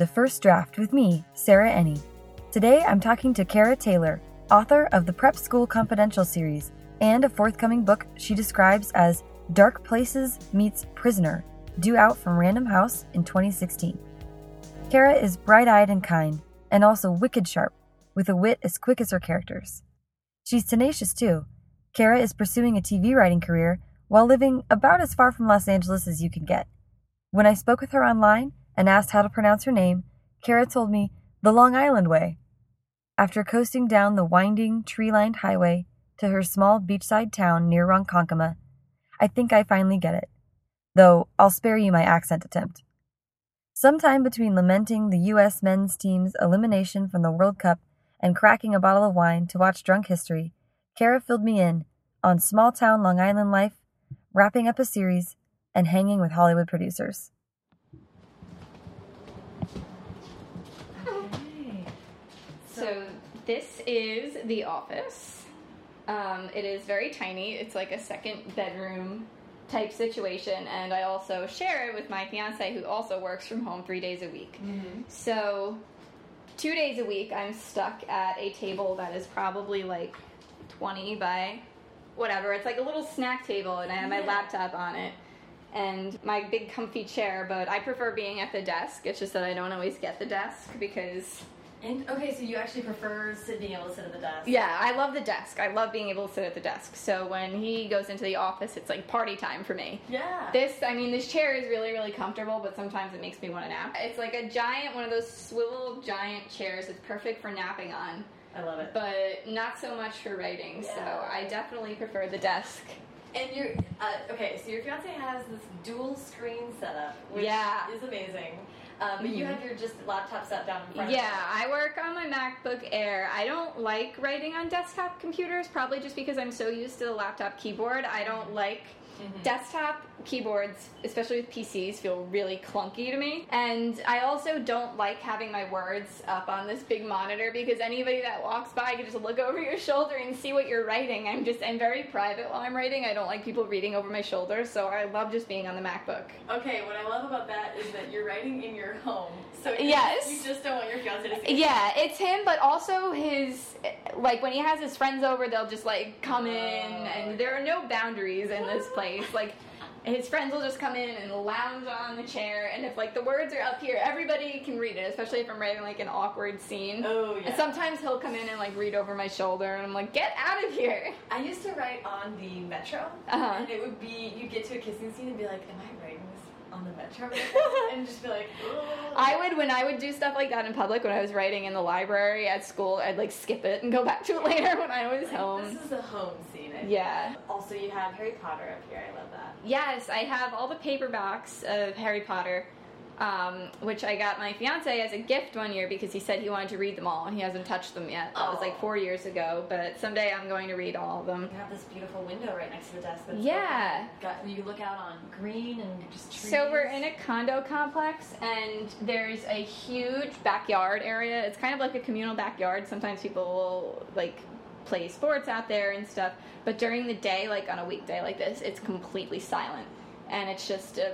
to First Draft with me, Sarah Ennie. Today I'm talking to Kara Taylor, author of the Prep School Confidential series and a forthcoming book she describes as Dark Places Meets Prisoner, due out from Random House in 2016. Kara is bright eyed and kind, and also wicked sharp, with a wit as quick as her characters. She's tenacious too. Kara is pursuing a TV writing career while living about as far from Los Angeles as you can get. When I spoke with her online and asked how to pronounce her name, Kara told me the Long Island way. After coasting down the winding, tree lined highway to her small beachside town near Ronkonkoma, I think I finally get it. Though I'll spare you my accent attempt. Sometime between lamenting the U.S. men's team's elimination from the World Cup and cracking a bottle of wine to watch drunk history, Kara filled me in on small town Long Island life, wrapping up a series, and hanging with Hollywood producers. So this is the office. Um, it is very tiny. It's like a second bedroom type situation, and I also share it with my fiance, who also works from home three days a week. So two days a week, I'm stuck at a table that is probably like 20 by whatever. It's like a little snack table, and I have my laptop on it. And my big comfy chair, but I prefer being at the desk. It's just that I don't always get the desk because And okay, so you actually prefer sit, being able to sit at the desk? Yeah, I love the desk. I love being able to sit at the desk. So when he goes into the office, it's like party time for me. Yeah. This, I mean, this chair is really, really comfortable, but sometimes it makes me want to nap. It's like a giant, one of those swivel giant chairs. It's perfect for napping on, I love it. but not so much for writing. So I definitely prefer the desk. And your uh, okay, so your fiance has this dual screen setup, which Yeah. is amazing. Um, but you Mhm. have your just laptop set down in front. Yeah, I work on my MacBook Air. I don't like writing on desktop computers, probably just because I'm so used to the laptop keyboard. I don't like desktop keyboards, especially with PCs, feel really clunky to me. And I also don't like having my words up on this big monitor because anybody that walks by can just look over your shoulder and see what you're writing. I'm just I'm very private while I'm writing. I don't like people reading over my shoulder, so I love just being on the MacBook. Okay, what I love about that is that you're writing in your home, so Yes. you just don't want your fiance to see. Yeah, it's him, but also his like when he has his friends over, they'll just like come in, oh, and there are no boundaries in this place. Like his friends will just come in and lounge on the chair, and if like the words are up here, everybody can read it. Especially if I'm writing like an awkward scene. Oh yeah. And sometimes he'll come in and like read over my shoulder, and I'm like, get out of here. I used to write on the metro, Uh-huh. and it would be you get to a kissing scene and be like, "Am I writing on the metro?" and just be like. I would when I would do stuff like that in public when I was writing in the library at school, I'd like skip it and go back to it later when I was Like, home. This is a home scene. I think. Yeah. Also, you have Harry Potter up here. I love that. Yes, I have all the paperbacks of Harry Potter, um, which I got my fiance as a gift one year because he said he wanted to read them all and he hasn't touched them yet. That was like four years ago, but someday I'm going to read all of them. You have this beautiful window right next to the desk. That's Yeah. Got, you look out on green and just trees. So we're in a condo complex and there's a huge backyard area. It's kind of like a communal backyard. Sometimes people will like play sports out there and stuff, but during the day, like on a weekday like this, it's completely silent. And it's just a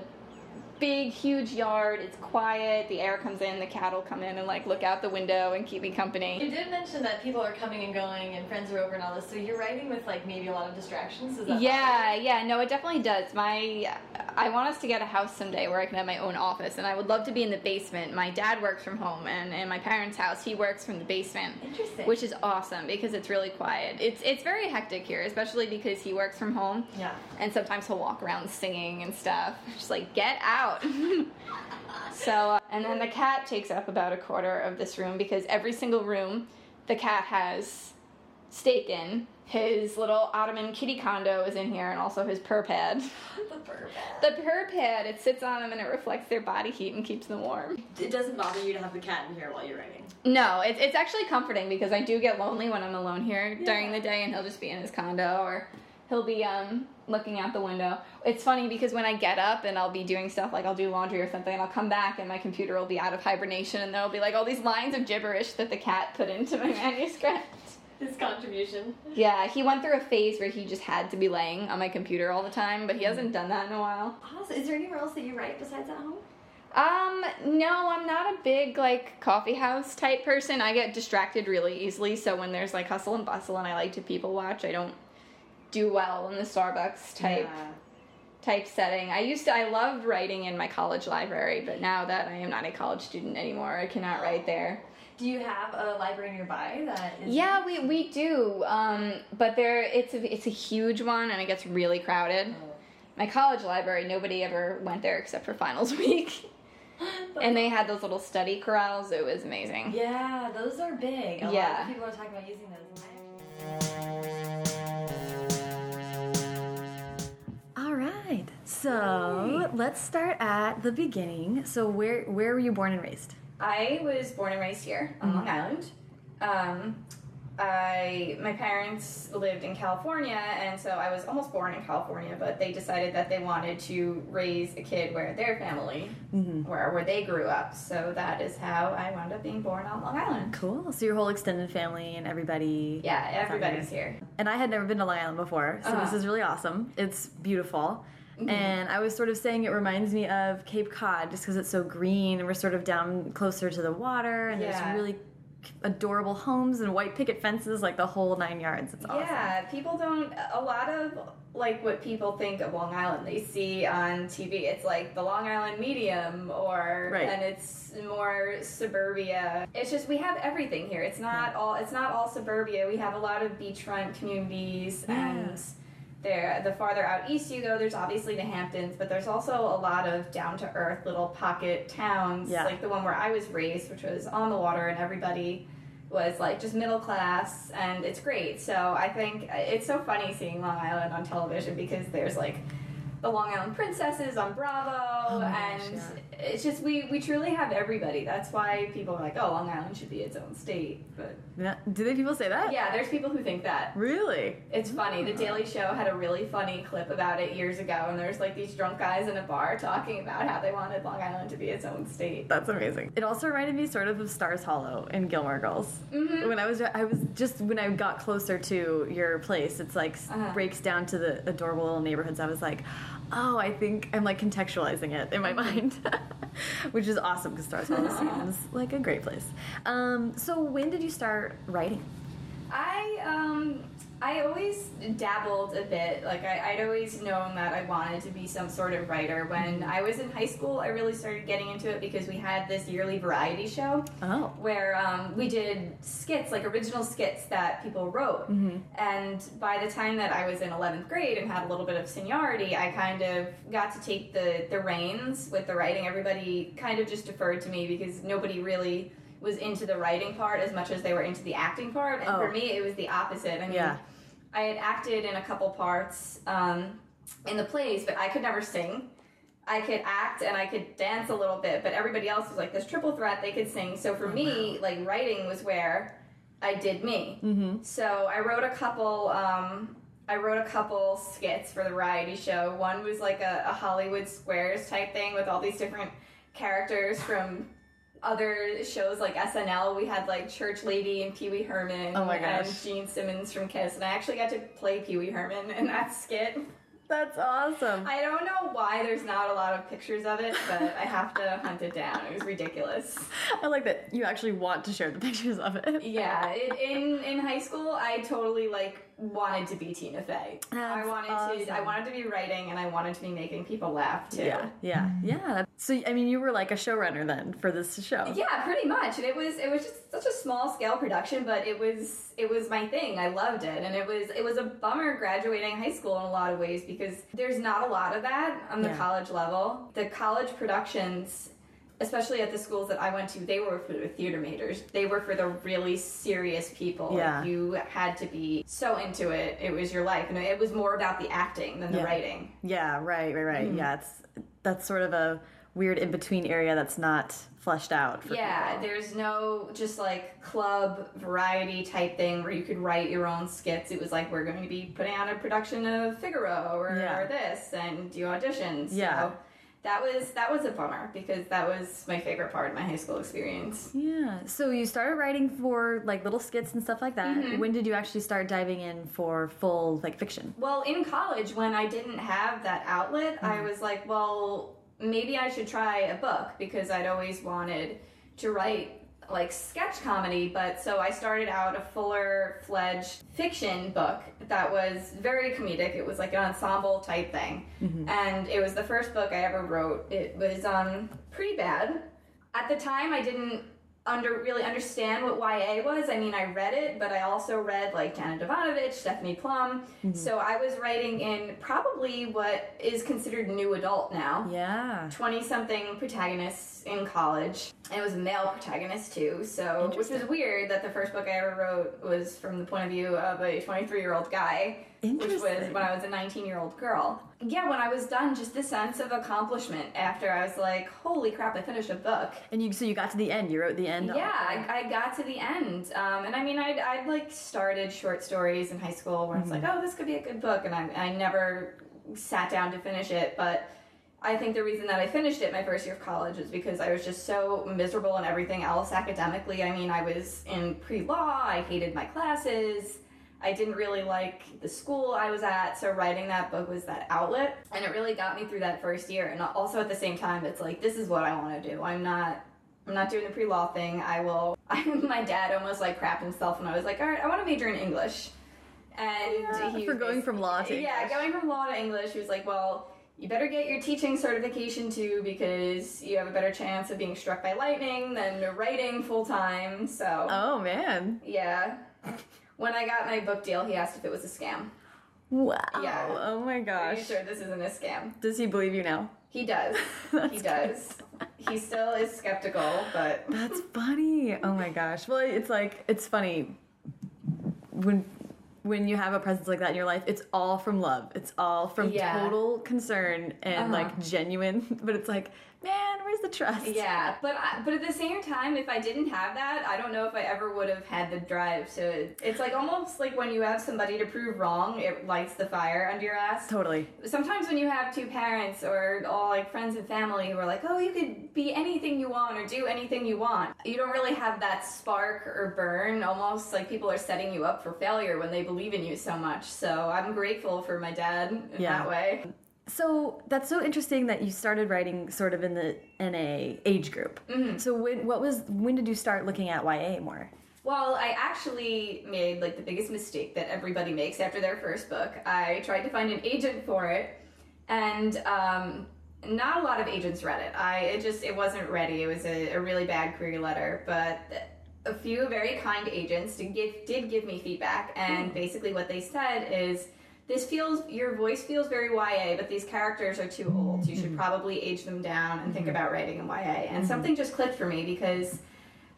big, huge yard. It's quiet. The air comes in. The cattle come in and like look out the window and keep me company. You did mention that people are coming and going and friends are over and all this. So you're writing with like maybe a lot of distractions. Is that Yeah, yeah, no, it definitely does. My, I want us to get a house someday where I can have my own office, and I would love to be in the basement. My dad works from home, and in my parents' house, he works from the basement, Interesting. which is awesome because it's really quiet. It's it's very hectic here, especially because he works from home, yeah. and sometimes he'll walk around singing and stuff. Just like get out. so, uh, and then the cat takes up about a quarter of this room because every single room, the cat has stake in. His little Ottoman kitty condo is in here, and also his purr pad. the fur The purr pad, it sits on them and it reflects their body heat and keeps them warm. It doesn't bother you to have the cat in here while you're writing. No, it's it's actually comforting because I do get lonely when I'm alone here during the day, and he'll just be in his condo or he'll be um looking out the window. It's funny because when I get up and I'll be doing stuff like I'll do laundry or something, and I'll come back and my computer will be out of hibernation, and there'll be like all these lines of gibberish that the cat put into my manuscript. His contribution. Yeah, he went through a phase where he just had to be laying on my computer all the time, but he hasn't done that in a while. Awesome. Is there anywhere else that you write besides at home? Um, no, I'm not a big like coffee house type person. I get distracted really easily, so when there's like hustle and bustle and I like to people watch, I don't do well in the Starbucks type Yeah. type setting. I used to I loved writing in my college library, but now that I am not a college student anymore, I cannot write there. Do you have a library nearby that is? Yeah, we, we do. Um, but there it's a it's a huge one and it gets really crowded. My college library, nobody ever went there except for finals week. And they had those little study corrals. It was amazing. Yeah, those are big. A lot Yeah. of people are talking about using those. So let's start at the beginning. So where where were you born and raised? I was born and raised here on Long Island. Um, I my parents lived in California, and so I was almost born in California. But they decided that they wanted to raise a kid where their family, where where they grew up. So that is how I wound up being born on Long Island. Cool. So your whole extended family and everybody. Yeah, everybody's here. And I had never been to Long Island before, so this Uh-huh. is really awesome. It's beautiful. Mm-hmm. And I was sort of saying it reminds me of Cape Cod just because it's so green and we're sort of down closer to the water and Yeah. there's really adorable homes and white picket fences, like the whole nine yards. It's awesome. Yeah, people don't. A lot of like what people think of Long Island, they see on TV. It's like the Long Island medium, or Right. and it's more suburbia. It's just we have everything here. It's not all. It's not all suburbia. We have a lot of beachfront communities Yeah. and. There, the farther out east you go, there's obviously the Hamptons, but there's also a lot of down to earth little pocket towns, Yeah. like the one where I was raised, which was on the water, and everybody was like just middle class and it's great so i think it's so funny seeing long island on television because there's like the long island princesses on bravo Oh my gosh, and yeah. it's just we we truly have everybody that's why people are like oh long island should be its own state but Yeah. Do they people say that? yeah there's people who think that Really? it's funny. The Daily Show had a really funny clip about it years ago, and there's like these drunk guys in a bar talking about how they wanted Long Island to be its own state. That's amazing. It also reminded me sort of of Stars Hollow in Gilmore Girls. Mhm. When I was, I was just when I got closer to your place, it's like Uh-huh. breaks down to the adorable little neighborhoods. I was like, oh, I think I'm like contextualizing it in my mind, which is awesome because Stars Hollow seems like a great place. Um, so when did you start writing? I um I always dabbled a bit. Like I, I'd always known that I wanted to be some sort of writer. When I was in high school, I really started getting into it because we had this yearly variety show Oh, where um, we did skits, like original skits that people wrote. And by the time that I was in 11th grade and had a little bit of seniority, I kind of got to take the, the reins with the writing. Everybody kind of just deferred to me because nobody really was into the writing part as much as they were into the acting part. And Oh. for me, it was the opposite. I mean, Yeah. I had acted in a couple parts um, in the plays, but I could never sing. I could act and I could dance a little bit, but everybody else was like this triple threat. They could sing. So for me, like writing was where I did me. mm-hmm. So I wrote a couple. Um, I wrote a couple skits for the variety show. One was like a, a Hollywood Squares type thing with all these different characters from other shows like SNL. We had like Church Lady and Pee Wee Herman Oh my and. Gene Simmons from Kiss, and I actually got to play Pee Wee Herman in that skit. That's awesome. I don't know why there's not a lot of pictures of it, but I have to hunt it down. It was ridiculous. I like that you actually want to share the pictures of it. Yeah, it, in in high school, I totally like wanted to be Tina Fey. I That's wanted to. I wanted to be writing, and I wanted to be making people laugh too. Yeah, yeah, yeah. So, I mean, you were like a showrunner then for this show. Yeah, pretty much. And it was it was just such a small scale production, but it was it was my thing. I loved it, and it was it was a bummer graduating high school in a lot of ways because there's not a lot of that on the Yeah. college level. The college productions. Especially at the schools that I went to, they were for the theater majors. They were for the really serious people. Like, Yeah. you had to be so into it. It was your life. And it was more about the acting than the Yeah. writing. Yeah, right, right, right. Mm-hmm. Yeah, it's that's sort of a weird in between area that's not fleshed out. For Yeah, people. there's no just like club variety type thing where you could write your own skits. It was like we're going to be putting on a production of Figaro or, Yeah. or this and do auditions. Yeah. That was that was a bummer because that was my favorite part of my high school experience. Yeah. So you started writing for like little skits and stuff like that. Mm-hmm. When did you actually start diving in for full like fiction? Well, in college when I didn't have that outlet, I Mm-hmm. was like, well, maybe I should try a book because I'd always wanted to write like sketch comedy, but so I started out a fuller fledged fiction book that was very comedic. It was like an ensemble type thing. And it was the first book I ever wrote. It was um pretty bad. At the time I didn't under really understand what YA was. I mean, I read it, but I also read like Janet Evanovich, Stephanie Plum. Mm-hmm. So I was writing in probably what is considered new adult now. Yeah. 20 something protagonists in college. And it was a male protagonist too, so which was weird that the first book I ever wrote was from the point of view of a 23 year old guy, which was when I was a 19 year old girl. Yeah, when I was done, just the sense of accomplishment after I was like, holy crap, I finished a book. And you, so you got to the end. You wrote the end. Yeah, I, I got to the end, um, and I mean, I'd, I'd like started short stories in high school where it's like, oh, this could be a good book, and I, I never sat down to finish it. But I think the reason that I finished it my first year of college is because I was just so miserable in everything else academically. I mean, I was in pre law, I hated my classes. I didn't really like the school I was at, so writing that book was that outlet, and it really got me through that first year. And also at the same time, it's like this is what I want to do. I'm not I'm not doing the pre-law thing. I will. I, my dad almost like crapped himself when I was like, all right, I want to major in English. And oh, he for going from law to yeah, English. going from law to English. He was like, well, you better get your teaching certification too because you have a better chance of being struck by lightning than writing full time. So Oh man. yeah. When I got my book deal, he asked if it was a scam. Wow. Yeah. Oh my gosh. Are you sure this isn't a scam? Does he believe you now? He does. he does. He still is skeptical, but That's funny. Oh my gosh. Well, it's like it's funny when when you have a presence like that in your life. It's all from love. It's all from Yeah. total concern and Uh-huh. like genuine. But it's like, man, where's the trust? Yeah, but I, but at the same time, if I didn't have that, I don't know if I ever would have had the drive. So it, it's like almost like when you have somebody to prove wrong, it lights the fire under your ass. Totally. Sometimes when you have two parents or all like friends and family who are like, "Oh, you could be anything you want or do anything you want," you don't really have that spark or burn. Almost like people are setting you up for failure when they believe in you so much. So I'm grateful for my dad in Yeah. that way. So that's so interesting that you started writing sort of in the NA age group. Mm-hmm. So when what was when did you start looking at YA more? Well, I actually made like the biggest mistake that everybody makes after their first book. I tried to find an agent for it, and um, not a lot of agents read it. I it just it wasn't ready. It was a, a really bad query letter, but a few very kind agents did give did give me feedback, and basically what they said is. This feels your voice feels very YA, but these characters are too old. You should mm-hmm. probably age them down and think mm-hmm. about writing in YA. And mm-hmm. something just clicked for me because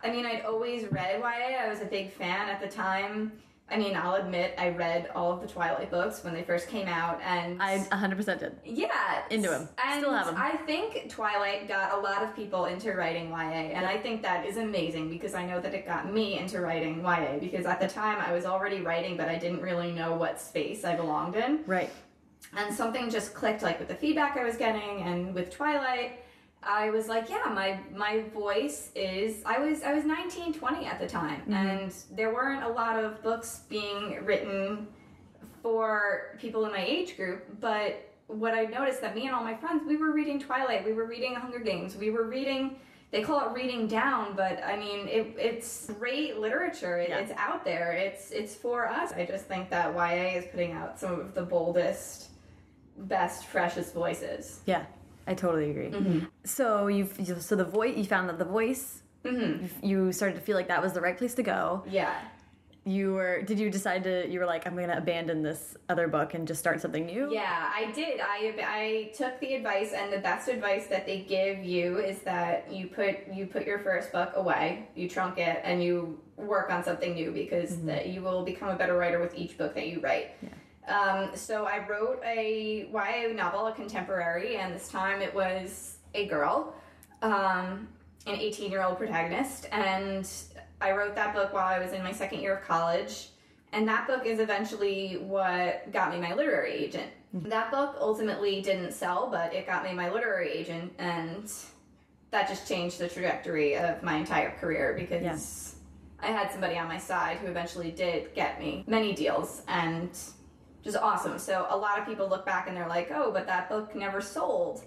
I mean, I'd always read YA. I was a big fan at the time. I mean, I'll admit I read all of the Twilight books when they first came out, and I 100% did. yeah, Into 'em. And Still have 'em. I think Twilight got a lot of people into writing YA, and I think that is amazing because I know that it got me into writing YA because at the time I was already writing, but I didn't really know what space I belonged in Right. and something just clicked like with the feedback I was getting and with Twilight I was like yeah my my voice is I was I was 19 20 at the time. Mm-hmm. And there weren't a lot of books being written for people in my age group but what I noticed that me and all my friends we were reading Twilight we were reading Hunger Games we were reading they call it reading down but I mean it, it's great literature. It, Yeah. it's out there. It's it's for us. I just think that YA is putting out some of the boldest best freshest voices. Yeah. I totally agree. Mm-hmm. So you've you- so the voice you found that the voice mm-hmm. you you started to feel like that was the right place to go. yeah You were did you decide to you were like I'm going to abandon this other book and just start something new? Yeah, I did. I I took the advice, and the best advice that they give you is that you put you put your first book away, you trunk it, and you work on something new because that you will become a better writer with each book that you write. Um, so I wrote a YA novel, a contemporary, and this time it was a girl, um, an 18 year old protagonist, and I wrote that book while I was in my second year of college. And that book is eventually what got me my literary agent. That book ultimately didn't sell, but it got me my literary agent, and that just changed the trajectory of my entire career because I had somebody on my side who eventually did get me many deals. And just awesome. So a lot of people look back and they're like, oh, but that book never sold.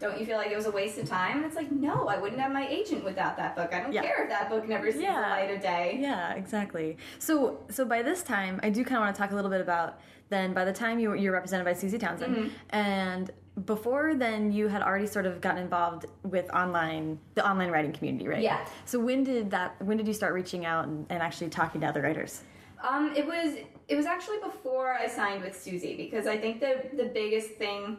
don't you feel like it was a waste of time? And it's like, no, I wouldn't have my agent without that book. I don't Yeah. care if that book never sees Yeah. the light of day. Yeah, exactly. So, so by this time, I do kind of want to talk a little bit about then. By the time you you're represented by Suzie Townsend, Mm-hmm. and before then, you had already sort of gotten involved with online, the online writing community, right? Yeah. So when did that? When did you start reaching out and, and actually talking to other writers? Um, it was it was actually before I signed with Susie because I think the the biggest thing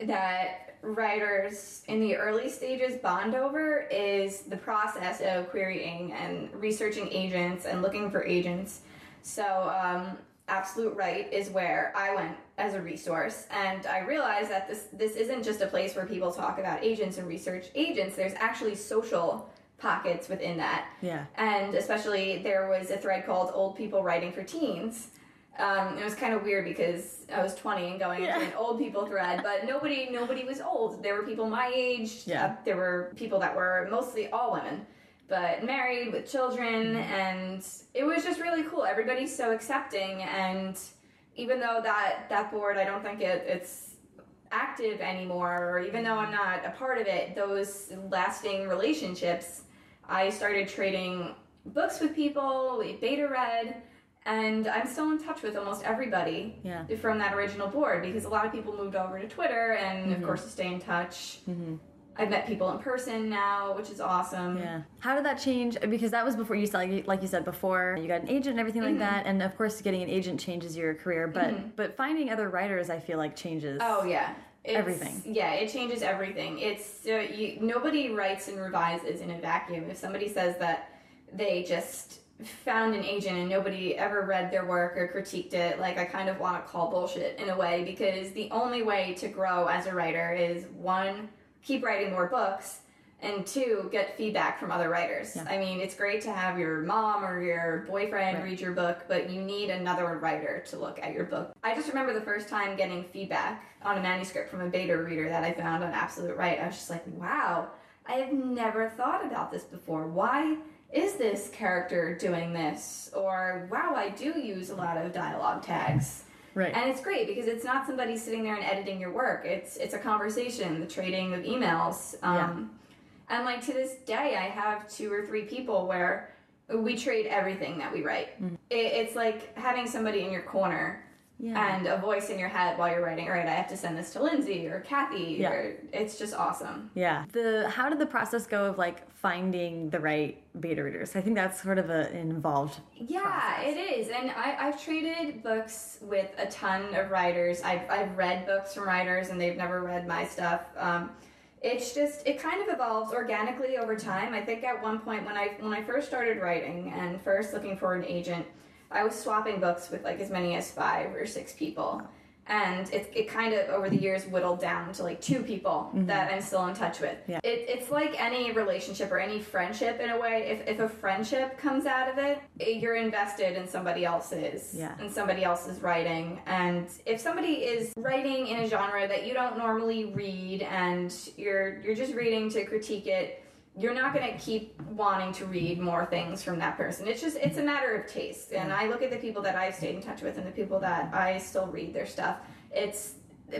that writers in the early stages bond over is the process of querying and researching agents and looking for agents. So um, Absolute Write is where I went as a resource, and I realized that this this isn't just a place where people talk about agents and research agents. There's actually social pockets within that. Yeah. And especially there was a thread called Old People Writing for Teens. Um, it was kind of weird because I was 20 and going Yeah. into an old people thread, but nobody nobody was old. There were people my age. Yeah. Uh, there were people that were mostly all women, but married with children, Mm-hmm. and it was just really cool. Everybody's so accepting, and even though that that board, I don't think it, it's active anymore, or even though I'm not a part of it, those lasting relationships, I started trading books with people, we beta read, and I'm still in touch with almost everybody Yeah. from that original board because a lot of people moved over to Twitter and, of mm-hmm. course, to stay in touch. Mm-hmm. I've met people in person now, which is awesome. Yeah. How did that change? Because that was before you said, like, like you said before, you got an agent and everything like mm-hmm. that, and of course, getting an agent changes your career. But but finding other writers, I feel like changes. Oh yeah. It's, Everything. Yeah, it changes everything. It's uh, you, nobody writes and revises in a vacuum. If somebody says that they just found an agent and nobody ever read their work or critiqued it, like I kind of want to call bullshit in a way because the only way to grow as a writer is one, keep writing more books. And two, get feedback from other writers. I mean, it's great to have your mom or your boyfriend Right. read your book, but you need another writer to look at your book. I just remember the first time getting feedback on a manuscript from a beta reader that I found on Absolute Write. I was just like, wow, I have never thought about this before. Why is this character doing this? Or, wow, I do use a lot of dialogue tags. Right. And it's great because it's not somebody sitting there and editing your work. It's it's a conversation, the trading of emails. Um, And like to this day, I have two or three people where we trade everything that we write. Mm-hmm. It, it's like having somebody in your corner Yeah. and a voice in your head while you're writing. All right, I have to send this to Lindsay or Kathy. Yeah. Or, it's just awesome. Yeah. The how did the process go of like finding the right beta readers? I think that's sort of a, an involved. Yeah, process. it is. And I, I've traded books with a ton of writers. I've, I've read books from writers and they've never read my stuff. Um, it's just it kind of evolves organically over time. I think at one point when I when I first started writing and first looking for an agent, I was swapping books with like as many as five or six people. And it, it kind of over the years whittled down to like two people mm-hmm. that I'm still in touch with. Yeah. It, it's like any relationship or any friendship in a way. If, if a friendship comes out of it, it- you're invested in somebody else's Yeah. and somebody else's writing. And if somebody is writing in a genre that you don't normally read and you're you're just reading to critique it, you're not going to keep wanting to read more things from that person. It's just it's a matter of taste. And I look at the people that I've stayed in touch with and the people that I still read their stuff. It's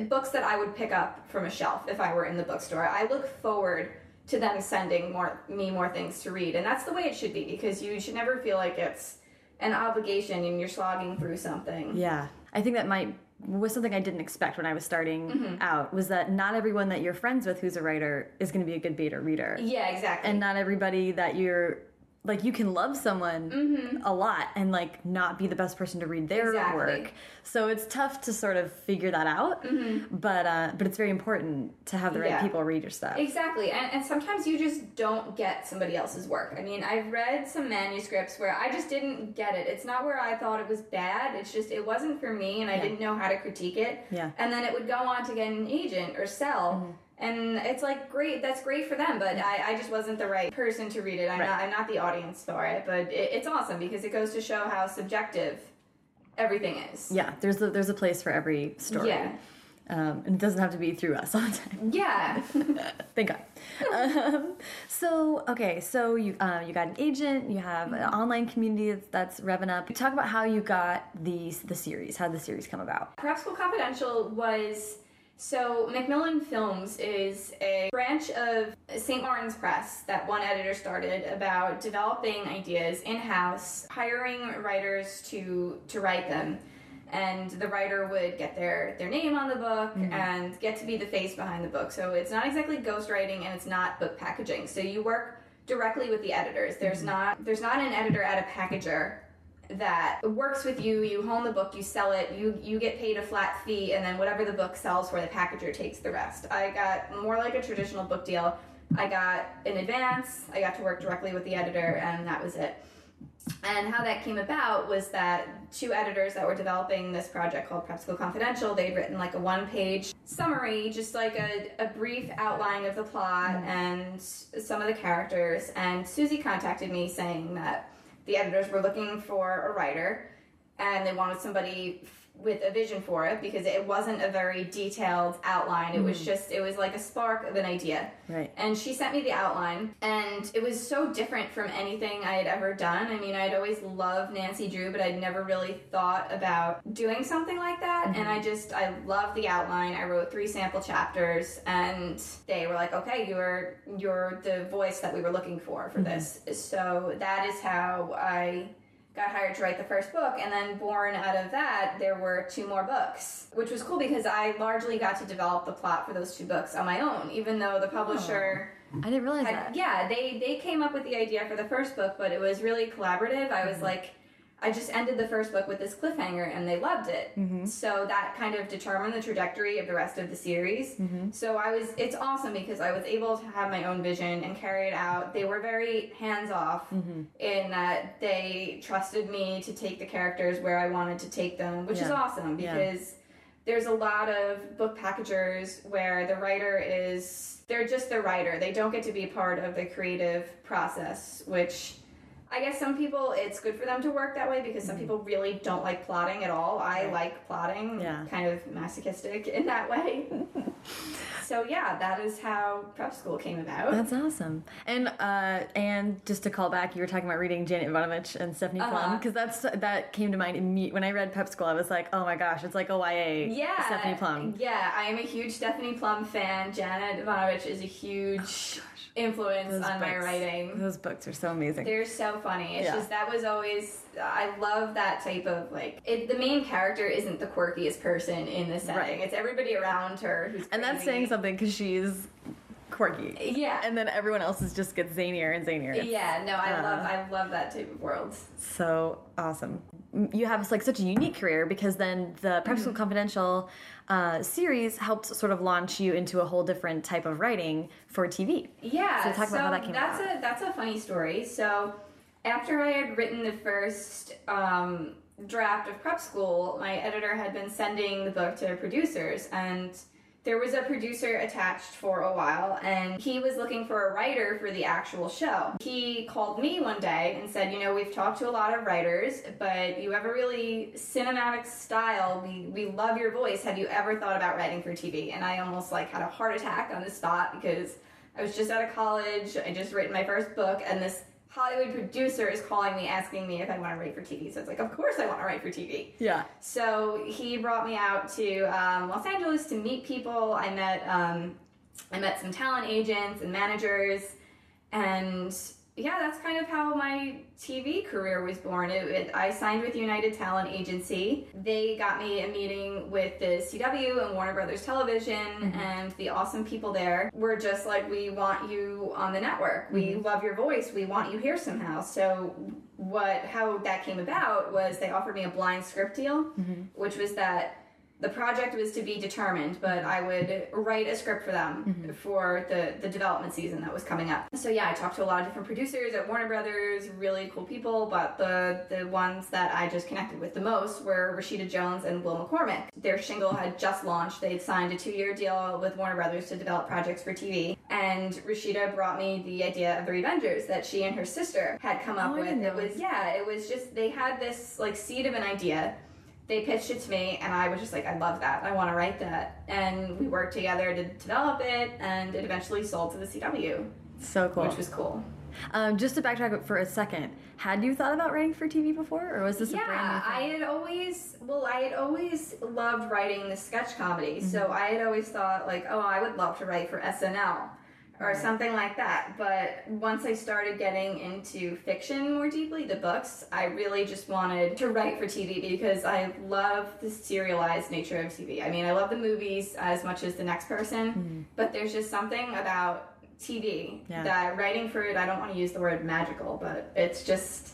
books that I would pick up from a shelf if I were in the bookstore. I look forward to them sending more me more things to read, and that's the way it should be because you should never feel like it's an obligation and you're slogging through something. Yeah. I think that might was something I didn't expect when I was starting Mm-hmm. out was that not everyone that you're friends with who's a writer is going to be a good beta reader. Yeah, exactly. and not everybody that you're like you can love someone Mm-hmm. a lot and like not be the best person to read their Exactly. work so it's tough to sort of figure that out but uh but it's very important to have the right. Yeah. people read your stuff Exactly, and, and sometimes you just don't get somebody else's work. I mean, I've read some manuscripts where I just didn't get it. It's not where I thought it was bad. It's just it wasn't for me, and I didn't know how to critique it. Yeah. And then it would go on to get an agent or sell, and it's like great. That's great for them, but I, I just wasn't the right person to read it. I'm Right. not. I'm not the audience for it. But it, it's awesome because it goes to show how subjective everything is. yeah there's a, there's a place for every story Yeah. um, and it doesn't have to be through us all the time Yeah. thank god um, so okay so you uh, you got an agent you have an online community that's, that's revving up talk about how you got these the series how the series come about Prep School Confidential was So, Macmillan Films is a branch of St. Martin's Press that one editor started about developing ideas in house, hiring writers to, to write them. And the writer would get their, their name on the book mm-hmm. and get to be the face behind the book. So, it's not exactly ghostwriting and it's not book packaging. So, you work directly with the editors. There's mm-hmm. not there's not an editor at a packager that works with you you hone the book you sell it you you get paid a flat fee and then whatever the book sells for the packager takes the rest. I got more like a traditional book deal. I got an advance i got to work directly with the editor and that was it. And how that came about was that two editors that were developing this project called Prep School Confidential, they'd written like a one page summary, just like a, a brief outline of the plot mm-hmm. and some of the characters. And Susie contacted me saying that the editors were looking for a writer and they wanted somebody with a vision for it because it wasn't a very detailed outline. It was hmm. just, it was like a spark of an idea. Right. And she sent me the outline, and it was so different from anything I had ever done. I mean, I'd always loved Nancy Drew, but I'd never really thought about doing something like that. And mm-hmm. I just, I loved the outline. I wrote three sample chapters, and they were like, "Okay, you're you're the voice that we were looking for for mm-hmm. this." So that is how I got hired to write the first book and then born out of that there were two more books which was cool because i largely got to develop the plot for those two books on my own even though the publisher oh. I didn't realize had, that. yeah they they came up with the idea for the first book but it was really collaborative. I was mm-hmm. like i just ended the first book with this cliffhanger and they loved it. Mm-hmm. So that kind of determined the trajectory of the rest of the series. Mm-hmm. So i was it's awesome because i was able to have my own vision and carry it out. They were very hands off mm-hmm. in that they trusted me to take the characters where i wanted to take them which is Yeah. awesome Yeah. because there's a lot of book packagers where the writer is they're just the writer. They don't get to be part of the creative process which i guess some people it's good for them to work that way because some people really don't like plotting at all i like plotting Yeah. kind of masochistic in that way so yeah that is how prep school came about That's awesome. And uh, and just to call back, you were talking about reading Janet Evanovich and Stephanie Plum Uh-huh. because that's that came to mind when I read prep School. I was like, oh my gosh, it's like a YA yeah Stephanie Plum. yeah i am a huge stephanie plum fan janet evanovich is a huge influence Those on my writing Those books are so amazing. They're so funny. It's Yeah. just that was always I love that type of like it, the main character isn't the quirkiest person in the setting. Right. It's everybody around her who's and that's saying something because she's quirky. Yeah. And then everyone else is just gets zanier and zanier. It's yeah, no, I uh, love I love that type of world. so awesome. You have like such a unique career because then the Prep Mm-hmm. Confidential uh, series helped sort of launch you into a whole different type of writing for TV. Yeah. So talk about how that came that's about. a that's a funny story. So after I had written the first um, draft of prep school, my editor had been sending the book to producers and there was a producer attached for a while and he was looking for a writer for the actual show. He called me one day and said, You know, we've talked to a lot of writers, but you have a really cinematic style. We, we love your voice. Have you ever thought about writing for TV? And I almost like had a heart attack on the spot because I was just out of college. I just written my first book, and this Hollywood producer is calling me asking me if I want to write for TV. So it's like, of course I want to write for TV. Yeah. So he brought me out to um, Los Angeles to meet people. I met um, I met some talent agents and managers, and yeah, that's kind of how my TV career was born. It, it, I signed with United Talent Agency. They got me a meeting with the CW and Warner Brothers Television, mm-hmm. and the awesome people there were just like, "We want you on the network. We mm-hmm. love your voice. We want you here somehow." So what how that came about was they offered me a blind script deal, mm-hmm. which was that the project was to be determined, but I would write a script for them for the, the development season that was coming up. So yeah, I talked to a lot of different producers at Warner Brothers, really cool people, but the the ones that I just connected with the most were Rashida Jones and Will McCormick. Their shingle had just launched. They'd signed a two-year deal with Warner Brothers to develop projects for TV. And Rashida brought me the idea of the Revengers that she and her sister had come up Oh, with. It was yeah, it was just they had this like seed of an idea they pitched it to me and i was just like i love that. I want to write that. And we worked together to develop it and it eventually sold to the cw So cool. which was cool. Um, just to backtrack for a second, had you thought about writing for TV before, or was this a brand new Yeah, I had always well, I had always loved writing the sketch comedy. So I had always thought like, oh, I would love to write for SNL or something like that. But once I started getting into fiction more deeply, the books, I really just wanted to write for TV because I love the serialized nature of TV. I mean, I love the movies as much as the next person, hmm. but there's just something about TV Yeah. that writing for it, I don't want to use the word magical, but it's just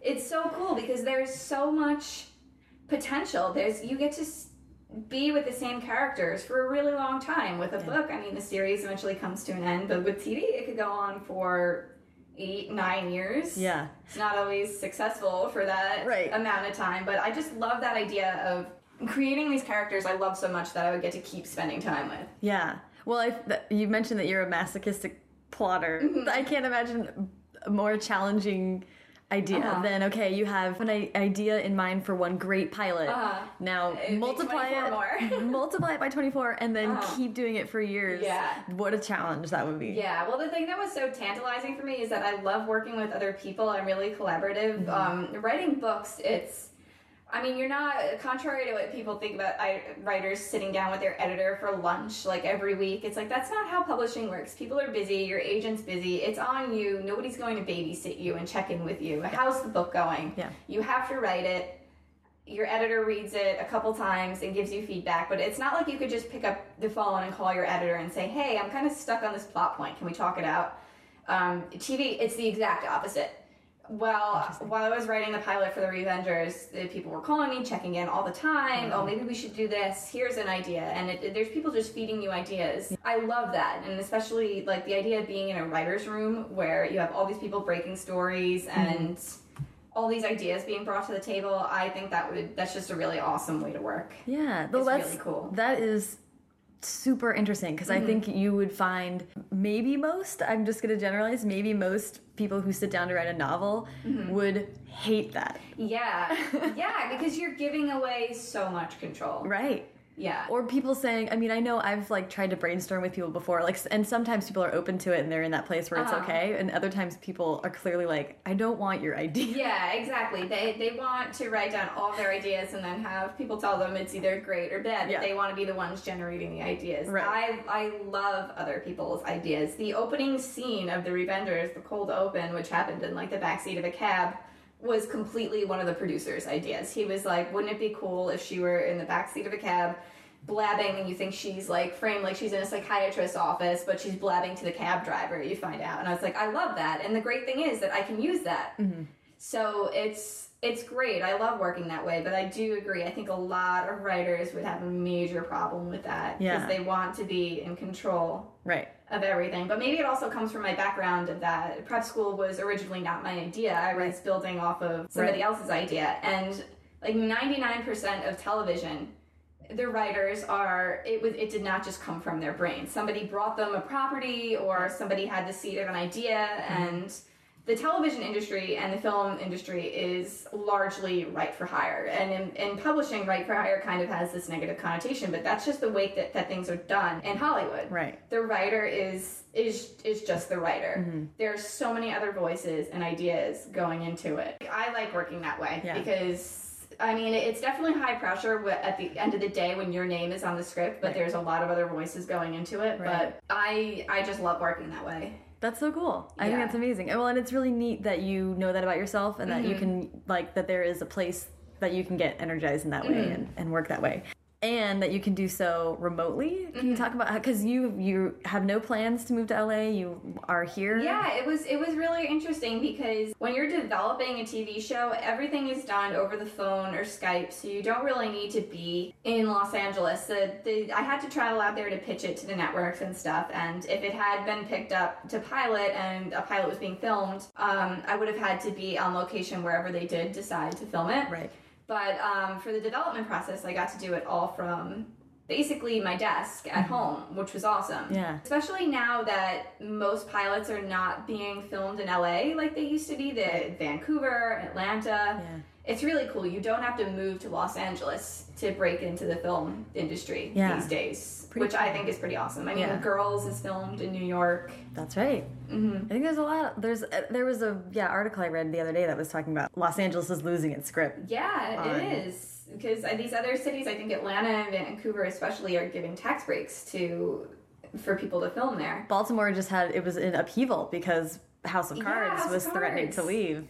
it's so cool because there's so much potential. There's you get to be with the same characters for a really long time. With a book, I mean, the series eventually comes to an end, but with TV, it could go on for eight, nine years. Yeah. it's not always successful for that Right. amount of time, but I just love that idea of creating these characters I love so much that I would get to keep spending time with. Yeah. Well, I, you mentioned that you're a masochistic plotter. Mm-hmm. I can't imagine a more challenging idea Uh-huh. than okay, you have an idea in mind for one great pilot. Uh-huh. Now It'd multiply it, multiply it by 24, and then Uh-huh. keep doing it for years. Yeah. What a challenge that would be. Yeah, well, the thing that was so tantalizing for me is that I love working with other people. I'm really collaborative. Um, writing books, it's, I mean, you're not, contrary to what people think about writers sitting down with their editor for lunch like every week, it's like that's not how publishing works. People are busy, your agent's busy, it's on you. Nobody's going to babysit you and check in with you. How's the book going? Yeah. You have to write it your editor reads it a couple times and gives you feedback, but it's not like you could just pick up the phone and call your editor and say, "Hey, I'm kind of stuck on this plot point. Can we talk it out?" Um, TV, it's the exact opposite. Well, while I was writing the pilot for the Revengers, the people were calling me, checking in all the time. Mm-hmm. Oh, maybe we should do this. Here's an idea, and it, it- there's people just feeding you ideas. I love that, and especially like the idea of being in a writer's room where you have all these people breaking stories mm-hmm. and all these ideas being brought to the table. I think that would that's just a really awesome way to work. Yeah, though It's that's really cool. That is super interesting because I mm-hmm. think you would find maybe most. I'm just going to generalize. Maybe most people who sit down to write a novel mm-hmm. would hate that. Yeah, yeah, because you're giving away so much control. Right. Yeah. Or people saying, I mean, I know I've like tried to brainstorm with people before, like, and sometimes people are open to it and they're in that place where it's Uh-huh. okay, and other times people are clearly like, I don't want your idea. Yeah, exactly. They they want to write down all their ideas and then have people tell them it's either great or bad. Yeah. They want to be the ones generating the ideas. Right. I I love other people's ideas. The opening scene of the Revengers, the cold open, which happened in like the backseat of a cab, was completely one of the producers' ideas. He was like, "Wouldn't it be cool if she were in the backseat of a cab?" blabbing and you think she's like framed like she's in a psychiatrist's office but she's blabbing to the cab driver you find out and i was like i love that and the great thing is that i can use that mm-hmm. so it's it's great. I love working that way, but I do agree. I think a lot of writers would have a major problem with that because Yeah. they want to be in control Right. Of everything. But maybe it also comes from my background of that prep school was originally not my idea. I was building off of somebody Right. else's idea, and like ninety nine percent of television. The writers are it was it did not just come from their brain. Somebody brought them a property or somebody had the seed of an idea mm-hmm. and the television industry and the film industry is largely write for hire. And in, in publishing, write for hire kind of has this negative connotation, but that's just the way that, that things are done in Hollywood. Right. The writer is is is just the writer. Mm-hmm. There's so many other voices and ideas going into it. I like working that way Yeah. because I mean, it's definitely high pressure at the end of the day when your name is on the script, but Right. there's a lot of other voices going into it. Right. But I I just love working that way. That's so cool. I think that's amazing. And Well, and it's really neat that you know that about yourself and that you mm-hmm. can like that there is a place that you can get energized in that way mm-hmm. and, and work that way. And that you can do so remotely. Can you talk about because you you have no plans to move to LA? You are here. Yeah, it was it was really interesting because when you're developing a TV show, everything is done over the phone or Skype, so you don't really need to be in Los Angeles. The, the, I had to travel out there to pitch it to the networks and stuff, and if it had been picked up to pilot and a pilot was being filmed, um, I would have had to be on location wherever they did decide to film it. Right. But um, for the development process, I got to do it all from basically my desk at home, which was awesome. Mm-hmm. Yeah. Especially now that most pilots are not being filmed in LA like they used to be, the Vancouver, Atlanta. Yeah. It's really cool. You don't have to move to Los Angeles to break into the film industry Yeah. these days, Pretty which I think is pretty awesome. I mean, Yeah. Girls is filmed in New York. That's right. hmm I think there's a lot. There's uh, there was a yeah article I read the other day that was talking about Los Angeles is losing its script. Yeah, On- it is because these other cities, I think Atlanta and Vancouver especially, are giving tax breaks to for people to film there. Baltimore just had it was in upheaval because House of Yeah, Cards House of was threatening to leave.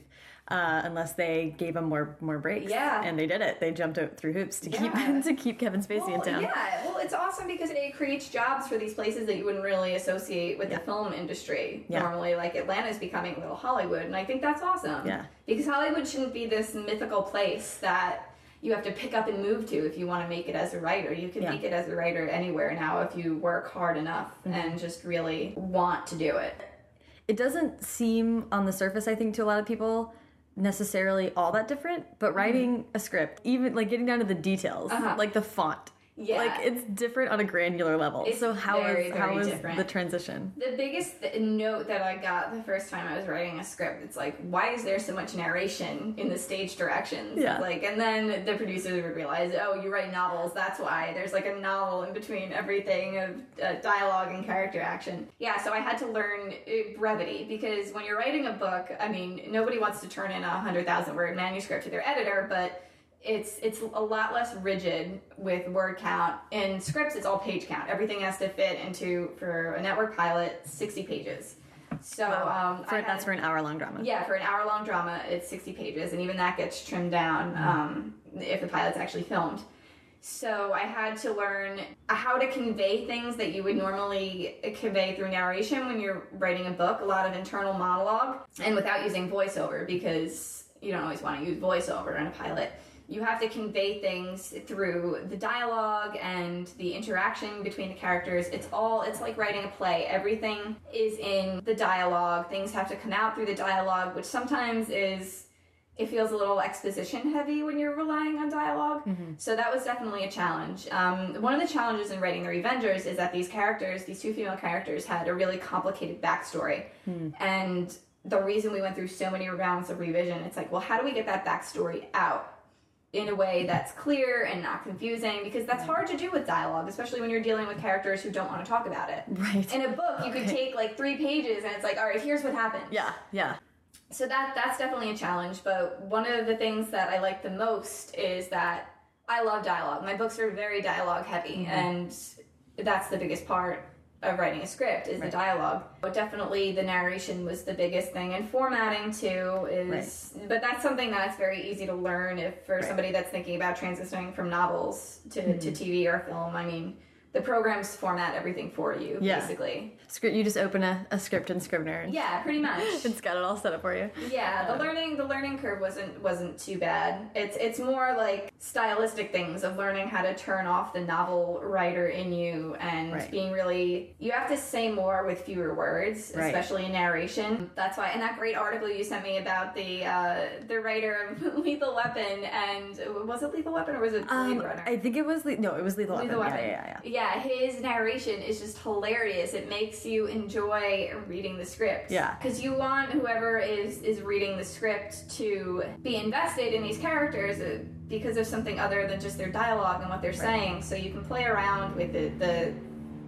Uh, unless they gave him more more breaks, Yeah. and they did it. They jumped out through hoops to Yeah. keep to keep Kevin Spacey in town. yeah, well, it's awesome because it creates jobs for these places that you wouldn't really associate with Yeah. the film industry Yeah. normally. Like Atlanta is becoming a little Hollywood, and I think that's awesome. Yeah. because Hollywood shouldn't be this mythical place that you have to pick up and move to if you want to make it as a writer. You can Yeah. make it as a writer anywhere now if you work hard enough Mm-hmm. and just really want to do it. It doesn't seem on the surface, I think, to a lot of people necessarily all that different, but writing a script, even like getting down to the details, Mm-hmm. Uh-huh. like the font. Yeah. Like it's different on a granular level. It's so how is very, how very is different. the transition? The biggest th- note that I got the first time I was writing a script, it's like, why is there so much narration in the stage directions? Yeah. Like, and then the producers would realize, oh, you write novels, that's why. There's like a novel in between everything of uh, dialogue and character action. Yeah, so I had to learn uh, brevity because when you're writing a book, I mean, nobody wants to turn in a 100,000 word manuscript to their editor, but it's it's a lot less rigid with word count. In scripts, it's all page count. Everything has to fit into for a network pilot, sixty pages. So um, For, had- that's for an hour long drama. yeah, for an hour long drama, it's 60 pages, and even that gets trimmed down um, if the pilot's actually filmed. So I had to learn how to convey things that you would normally convey through narration when you're writing a book, a lot of internal monologue, and without using voiceover because you don't always want to use voiceover in a pilot. You have to convey things through the dialogue and the interaction between the characters. It's all, it's like writing a play. Everything is in the dialogue. Things have to come out through the dialogue, which sometimes is it feels a little exposition heavy when you're relying on dialog So that was definitely a challenge. Um, one of the challenges in writing The Revengers is that these characters, these two female characters, had a really complicated backstory. And the reason we went through so many rounds of revision, it's like, well, how do we get that backstory out? In a way that's clear and not confusing because that's hard to do with dialogue, especially when you're dealing with characters who don't want to talk about it. Right. In a book, you could take like three pages and it's like, all right, here's what happened. yeah, yeah. So that that's definitely a challenge. But one of the things that I like the most is that I love dialogue. My books are very dialogue heavy, mm-hmm. and that's the biggest part of writing a script is the dialogue. But definitely the narration was the biggest thing, and formatting too is. But that's something that's very easy to learn if for somebody that's thinking about transitioning from novels to, to mm-hmm. TV or film. I mean, the programs format everything for you, Yeah. basically. Script. You just open a, a script in Scrivener. And Yeah, pretty much. It's got it all set up for you. Yeah, the learning the learning curve wasn't wasn't too bad. It's it's more like stylistic things of learning how to turn off the novel writer in you and Right. being really you have to say more with fewer words, Right. especially in narration. That's why. And that great article you sent me about the uh, the writer of Lethal Weapon and was it Lethal Weapon or was it Blade Um, Runner? I think it was le- no, it was Lethal, Lethal Weapon. Weapon. Yeah, yeah, yeah. Yeah, his narration is just hilarious. It makes you enjoy reading the script. Yeah. Because you want whoever is is reading the script to be invested in these characters uh, because of something other than just their dialogue and what they're saying. So you can play around with the the,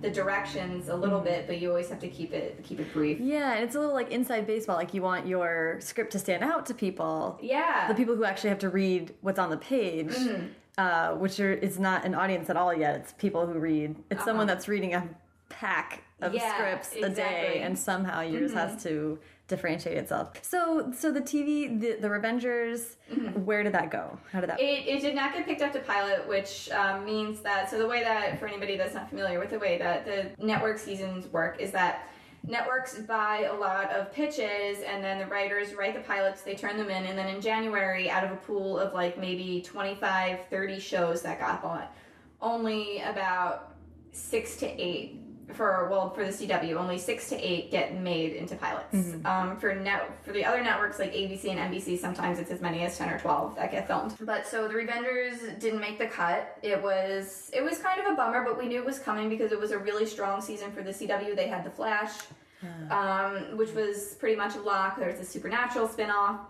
the directions a little bit, but you always have to keep it keep it brief. Yeah, and it's a little like inside baseball. Like you want your script to stand out to people. Yeah. The people who actually have to read what's on the page, Mm-hmm. Uh, which are, is not an audience at all yet. It's people who read. It's someone that's reading a pack of Uh-huh. Yeah, scripts a day, exactly. Mm-hmm. and somehow yours has to differentiate itself. So, so the TV, the, the Revengers, where did that go? How did that? Mm-hmm. It, it did not get picked up to pilot, which um, means that so the way that for anybody that's not familiar with the way that the network seasons work is that networks buy a lot of pitches and then the writers write the pilots they turn them in and then in january out of a pool of like maybe 25 30 shows that got bought only about six to eight for well for the CW only six to eight get made into pilots. Um, for net for the other networks like ABC and NBC, sometimes it's as many as ten or twelve that get filmed. But so the Revengers didn't make the cut. It was it was kind of a bummer, but we knew it was coming because it was a really strong season for the CW. They had the Flash, um, which was pretty much a lock. There was a Supernatural spinoff.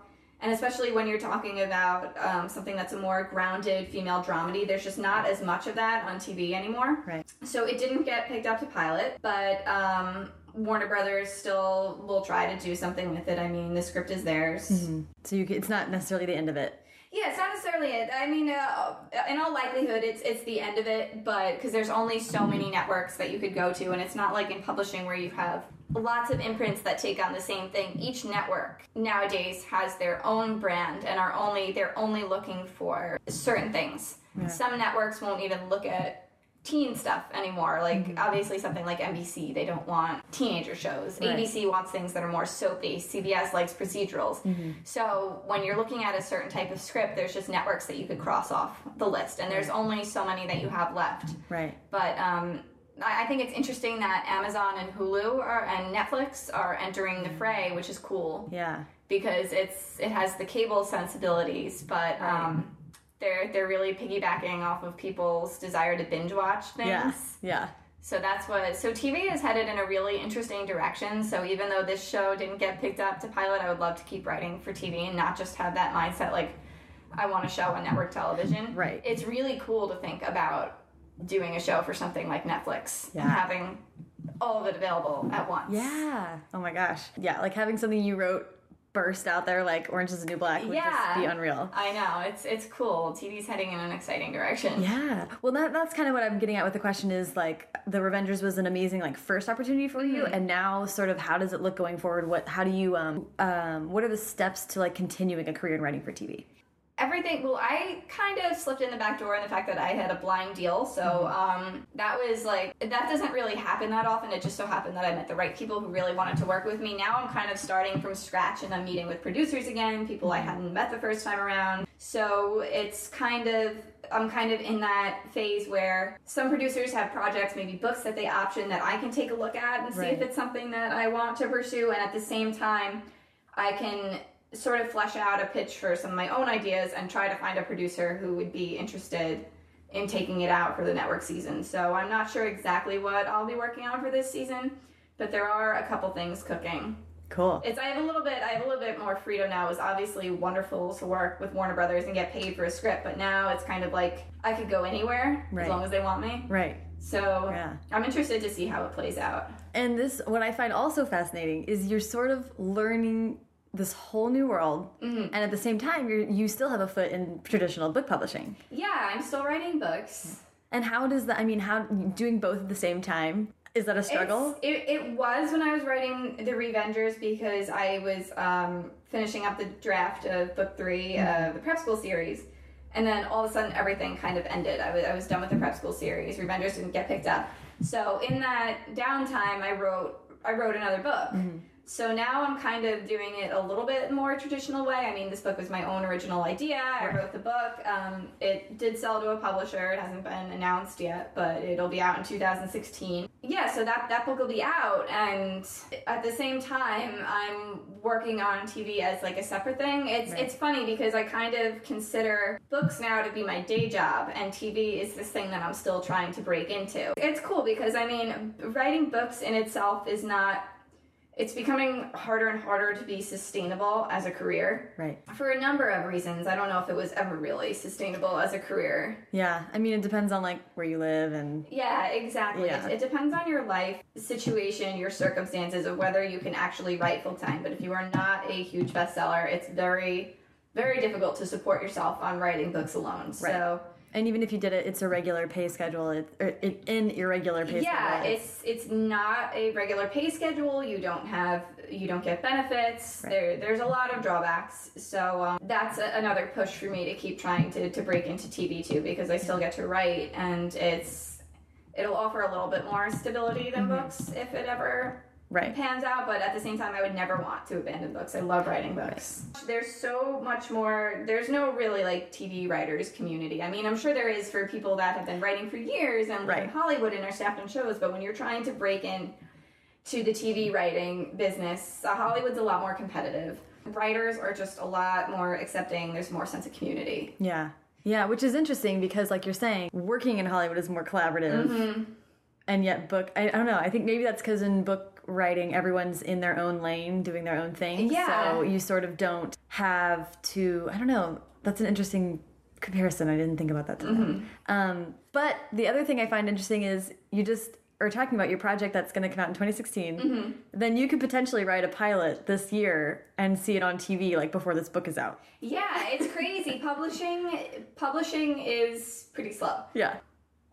And especially when you're talking about um, something that's a more grounded female dramedy, there's just not as much of that on TV anymore. Right. So it didn't get picked up to pilot, but um, Warner Brothers still will try to do something with it. I mean, the script is theirs. Mm-hmm. So you, it's not necessarily the end of it. Yeah, it's not necessarily it. I mean, uh, in all likelihood, it's it's the end of it, but because there's only so many networks that you could go to, and it's not like in publishing where you have lots of imprints that take on the same thing. Each network nowadays has their own brand and are only they're only looking for certain things. Some networks won't even look at teen stuff anymore. Like obviously something like NBC, they don't want teenager shows. Right. ABC wants things that are more soapy. CBS likes procedurals. So when you're looking at a certain type of script, there's just networks that you could cross off the list, and there's only so many that you have left. Right. But um, I I think it's interesting that Amazon and Hulu are, and Netflix are entering the fray, which is cool Yeah. because it's it has the cable sensibilities, but um, they're they're really piggybacking off of people's desire to binge watch things. Yeah. Yeah. So that's what. So TV is headed in a really interesting direction. So even though this show didn't get picked up to pilot, I would love to keep writing for TV and not just have that mindset like I want a show on network television. Right. It's really cool to think about doing a show for something like Netflix Yeah. and having all of it available at once. Yeah. Oh my gosh. Yeah. Like having something you wrote burst out there like Orange is the New Black would Yeah. just be unreal. I know it's it's cool. TV's heading in an exciting direction. Yeah. Well, that, that's kind of what I'm getting at with the question is like the Revengers was an amazing like first opportunity for you, and now sort of how does it look going forward? What how do you um um what are the steps to like continuing a career in writing for TV? Everything well i kind of slipped in the back door in the fact that i had a blind deal so um, that was like that doesn't really happen that often. It just so happened that i met the right people who really wanted to work with me. Now i'm kind of starting from scratch and i'm meeting with producers again people i hadn't met the first time around. So it's kind of I'm kind of in that phase where some producers have projects, maybe books that they option that I can take a look at and see if it's something that I want to pursue. And at the same time, I can sort of flesh out a pitch for some of my own ideas and try to find a producer who would be interested in taking it out for the network season. So I'm not sure exactly what I'll be working on for this season, but there are a couple things cooking. Cool. It's I have a little bit I have a little bit more freedom now. It was obviously wonderful to work with Warner Brothers and get paid for a script, but now it's kind of like I could go anywhere Right. as long as they want me. Right. So Yeah. I'm interested to see how it plays out. And this, what I find also fascinating is you're sort of learning this whole new world, mm-hmm. and at the same time, you you still have a foot in traditional book publishing. Yeah, I'm still writing books. And how does that? I mean, how doing both at the same time is that a struggle? It, it was when I was writing The Revengers because I was um, finishing up the draft of book 3 of mm-hmm. the prep school series. And then all of a sudden, everything kind of ended. I was, I was done with the prep school series. Revengers didn't get picked up. So in that downtime, I wrote I wrote another book. Mm-hmm. So now I'm kind of doing it a little bit more traditional way. I mean, this book was my own original idea. I wrote the book. Um, it did sell to a publisher. It hasn't been announced yet, but it'll be out in 2016. Yeah, so that that book will be out, and at the same time, I'm working on TV as like a separate thing. It's Right. it's funny because I kind of consider books now to be my day job, and TV is this thing that I'm still trying to break into. It's cool because I mean, writing books in itself is not it's becoming harder and harder to be sustainable as a career Right. for a number of reasons. I don't know if it was ever really sustainable as a career. Yeah. I mean, it depends on like where you live and Yeah, exactly. Yeah. It, it depends on your life situation, your circumstances of whether you can actually write full time. But if you are not a huge bestseller, it's very, very difficult to support yourself on writing books alone. So and even if you did it, it's a regular pay schedule. It, or it in irregular pay yeah, schedule. it's it's not a regular pay schedule. You don't have you don't get benefits. There there's a lot of drawbacks. So um, that's a, another push for me to keep trying to to break into TV too because I still get to write and it's it'll offer a little bit more stability than books if it ever right. pans out, but at the same time, I would never want to abandon books. I love writing books. There's so much more, there's no really like TV writers community. I mean, I'm sure there is for people that have been writing for years and live in Hollywood and are staffed on shows, but when you're trying to break in to the TV writing business, uh, Hollywood's a lot more competitive. Writers are just a lot more accepting, there's more sense of community. Yeah. Yeah, which is interesting because, like you're saying, working in Hollywood is more collaborative. Mm-hmm. And yet, book, I, I don't know. I think maybe that's because in book writing, everyone's in their own lane, doing their own thing. Yeah. So you sort of don't have to, I don't know, that's an interesting comparison. I didn't think about that. Mm-hmm. Um, but the other thing I find interesting is you just are talking about your project that's going to come out in 2016. Mm-hmm. Then you could potentially write a pilot this year and see it on TV like before this book is out. Yeah, it's crazy. publishing publishing is pretty slow Yeah.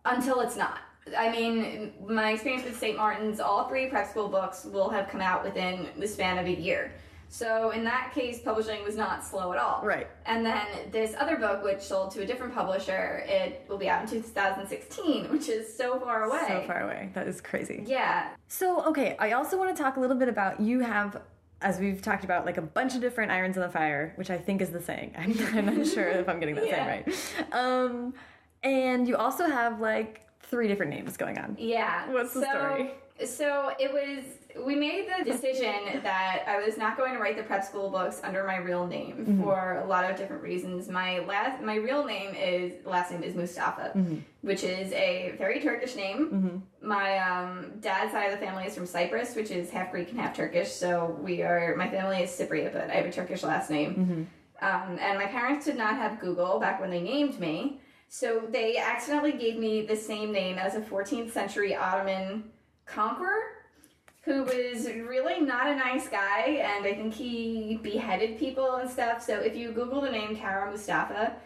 until it's not. I mean, my experience with St. Martin's, all three prep school books will have come out within the span of a year. So in that case, publishing was not slow at all. Right. And then this other book, which sold to a different publisher, it will be out in 2016, which is so far away. So far away. That is crazy. Yeah. So, okay, I also want to talk a little bit about you have, as we've talked about, like a bunch of different irons in the fire, which I think is the saying. I'm, I'm not sure if I'm getting that Yeah. saying right. Um, and you also have like three different names going on. Yeah. What's the so, story? So it was. We made the decision that I was not going to write the prep school books under my real name Mm-hmm. for a lot of different reasons. My last, my real name is last name is Mustafa, Mm-hmm. which is a very Turkish name. My um, dad's side of the family is from Cyprus, which is half Greek and half Turkish. So we are. My family is Cypriot, but I have a Turkish last name. Mm-hmm. Um, and my parents did not have Google back when they named me. So they accidentally gave me the same name as a 14th century Ottoman conqueror who was really not a nice guy and I think he beheaded people and stuff. So if you Google the name Kara Mustafa,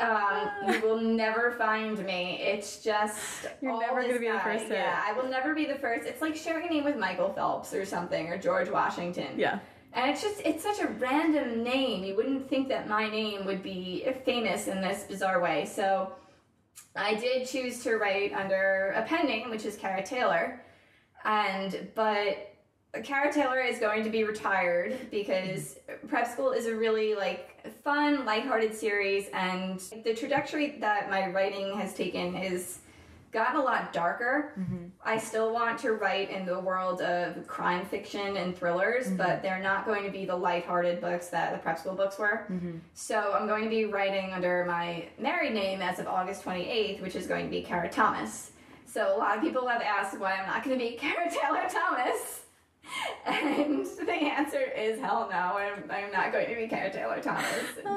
um, you will never find me. It's just You're never this gonna be the first. Yeah, I will never be the first. It's like sharing a name with Michael Phelps or something or George Washington. Yeah. And it's just, it's such a random name. You wouldn't think that my name would be famous in this bizarre way. So I did choose to write under a pen name, which is Kara Taylor. And, but Kara Taylor is going to be retired because prep school is a really like fun, lighthearted series, and the trajectory that my writing has taken is gotten a lot darker. Mm-hmm. I still want to write in the world of crime fiction and thrillers, but mm-hmm. they're not going to be the lighthearted books that the prep school books were. Mm-hmm. So I'm going to be writing under my married name as of August 28th, which is going to be Kara Thomas. So a lot of people have asked why I'm not going to be Kara Taylor Thomas. And the answer is hell no. I'm, I'm not going to be Kara Taylor Thomas.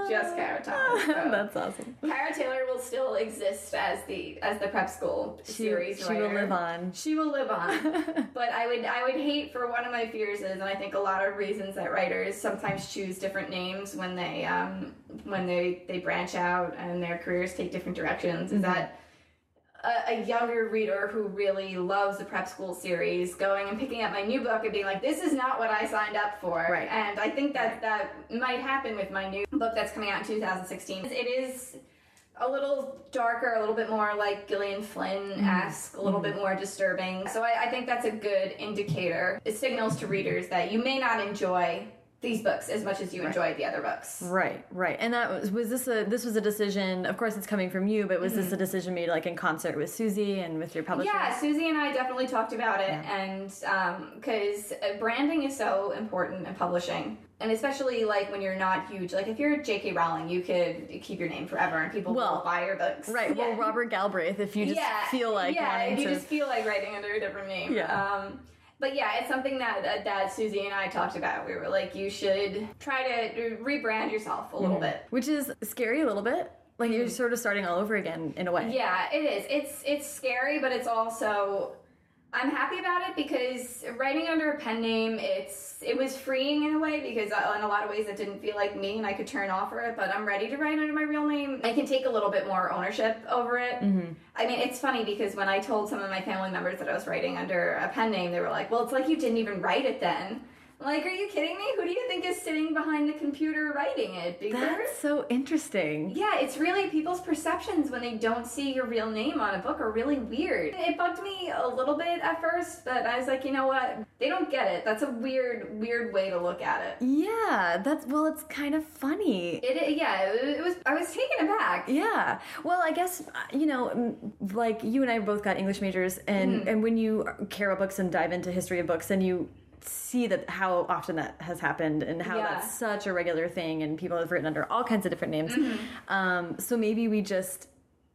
Just Kara Thomas. So That's awesome. Kara Taylor will still exist as the as the prep school She, series she will live on. She will live on. but I would I would hate for one of my fears is, and I think a lot of reasons that writers sometimes choose different names when they um when they they branch out and their careers take different directions is that a, a younger reader who really loves the prep school series going and picking up my new book and being like this is not what i signed up for Right. and i think that that might happen with my new book that's coming out in 2016 it is a little darker, a little bit more like Gillian Flynn esque, a little mm-hmm. bit more disturbing. So I, I think that's a good indicator. It signals to readers that you may not enjoy these books as much as you enjoyed the other books. Right, right. And that was was this a this was a decision. Of course, it's coming from you, but was this mm-hmm. a decision made like in concert with Suzie and with your publisher? Yeah, Suzie and I definitely talked about it, and um, because uh, branding is so important in publishing, and especially like when you're not huge. Like if you're J.K. Rowling, you could keep your name forever, and people Well, will buy your books. Right. Yeah. Well, Robert Galbraith, if you just feel like yeah, if you to. just feel like writing under a different name. Yeah. Um, but yeah, it's something that, that that Suzie and I talked about. We were like, you should try to rebrand yourself a little mm-hmm. bit. which is scary a little bit. Like you're mm-hmm. sort of starting all over again in a way. Yeah, it is. It's it's scary, but it's also I'm happy about it because writing under a pen name, it's it was freeing in a way because uh, in a lot of ways it didn't feel like me and I could turn off for it. But I'm ready to write under my real name. I can take a little bit more ownership over it. I mean, it's funny because when I told some of my family members that I was writing under a pen name, they were like, "Well, it's like you didn't even write it then." Like, are you kidding me? Who do you think is sitting behind the computer writing it? Because That's so interesting. yeah, it's really people's perceptions when they don't see your real name on a book are really weird. It bugged me a little bit at first, but I was like, you know what? They don't get it. That's a weird, weird way to look at it. Yeah, that's well, it's kind of funny. It, yeah, it, it was. I was taken aback. Yeah. Well, I guess you know, mm, like you and I both got English majors, and and when you care about books and dive into history of books, then you see that how often that has happened and how Yeah. that's such a regular thing, and people have written under all kinds of different names. Um, so maybe we just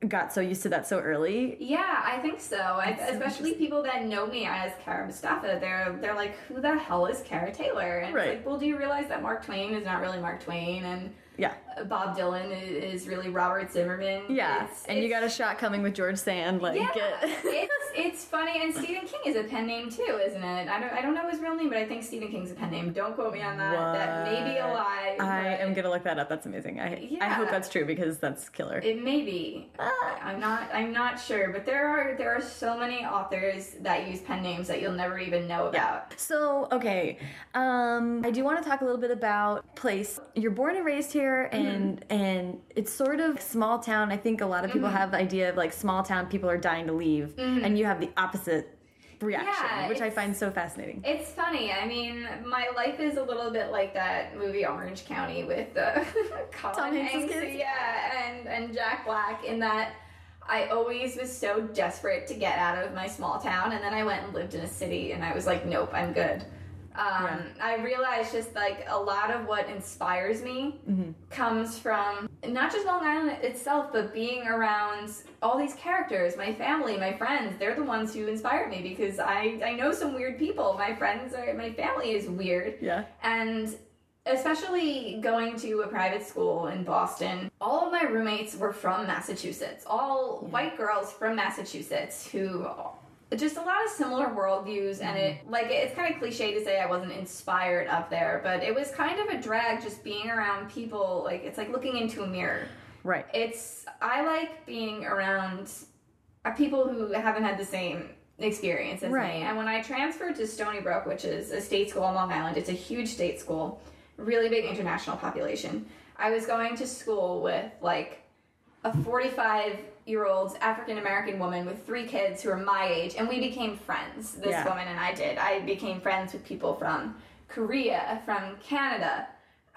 got so used to that so early. Yeah, I think so. I, especially people that know me as Kara Mustafa, they're they're like, "Who the hell is Kara Taylor?" And Right. like, well, do you realize that Mark Twain is not really Mark Twain, and Yeah. Bob Dylan is, really Robert Zimmerman? Yeah. It's- and you got a shot coming with George Sand. Like, Yeah, it- it's it's funny, and Stephen King is a pen name too, isn't it? I don't I don't know his real name, but I think Stephen King's a pen name. Don't quote me on that. That may be a lie. I am gonna look that up. That's amazing. I yeah, I hope that's true because that's killer. It may be. I'm not. I'm not sure, but there are there are so many authors that use pen names that you'll never even know about. So, okay, um, I do want to talk a little bit about place. You're born and raised here, and Mm-hmm. and it's sort of small town. I think a lot of people have the idea of like small town people are dying to leave, and you have the opposite reaction. Yeah, which I find so fascinating. It's funny. I mean, my life is a little bit like that movie Orange County with uh, Colin Tom Hanks, kids? yeah, and and Jack Black. In that, I always was so desperate to get out of my small town, and then I went and lived in a city, and I was like, nope, I'm good. Um, Yeah. I realized just like a lot of what inspires me Mm-hmm. comes from not just Long Island itself, but being around all these characters, my family, my friends. They're the ones who inspire me because I I know some weird people. My friends are my family is weird, Yeah, and especially going to a private school in Boston, all of my roommates were from Massachusetts. All white girls from Massachusetts who just a lot of similar worldviews and it mm-hmm. like it's kind of cliche to say I wasn't inspired up there, but it was kind of a drag just being around people like it's like looking into a mirror. right. It's I like being around people who haven't had the same experience as Right. me. And when I transferred to Stony Brook, which is a state school on Long Island, it's a huge state school, really big international population. I was going to school with like a 45 year old African American woman with three kids who are my age, and we became friends. This Yeah. woman and I did. I became friends with people from Korea, from Canada,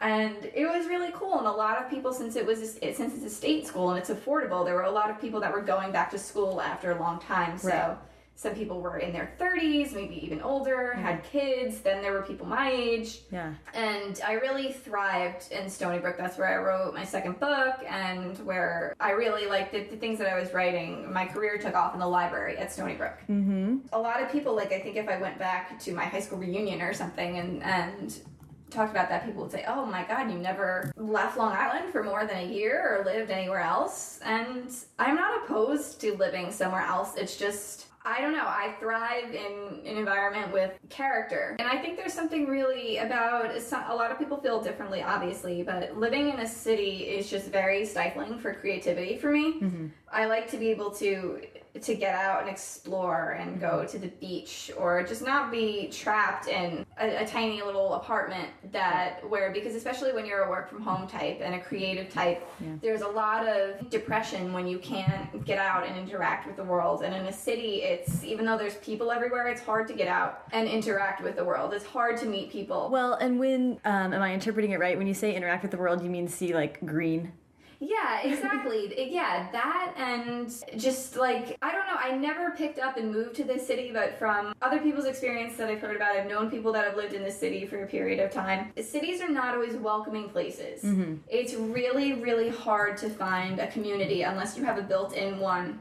and it was really cool. And a lot of people, since it was a, since it's a state school and it's affordable, there were a lot of people that were going back to school after a long time. So. Right. Some people were in their 30s, maybe even older, had kids. Then there were people my age Yeah, and I really thrived in Stony Brook. That's where I wrote my second book, and where I really like the, the things that I was writing. My career took off in the library at Stony Brook. mm-hmm. A lot of people, like I think, if I went back to my high school reunion or something, and and talked about that, people would say, "Oh my God, you never left Long Island for more than a year or lived anywhere else." And I'm not opposed to living somewhere else. It's just I don't know. I thrive in an environment with character. And I think there's something really about a lot of people feel differently, obviously, but living in a city is just very stifling for creativity for me. Mm-hmm. I like to be able to to get out and explore and go to the beach or just not be trapped in a, a tiny little apartment that where because especially when you're a work from home type and a creative type there's a lot of depression when you can't get out and interact with the world. And in a city it's even though there's people everywhere it's hard to get out and interact with the world. It's hard to meet people. Well, and when um, am I interpreting it right? When you say interact with the world, you mean see like green? Yeah, exactly. yeah, that and just like I don't know, I never picked up and moved to this city, but from other people's experience that I've heard about, I've known people that have lived in this city for a period of time. Cities are not always welcoming places. Mm-hmm. It's really, really hard to find a community unless you have a built-in one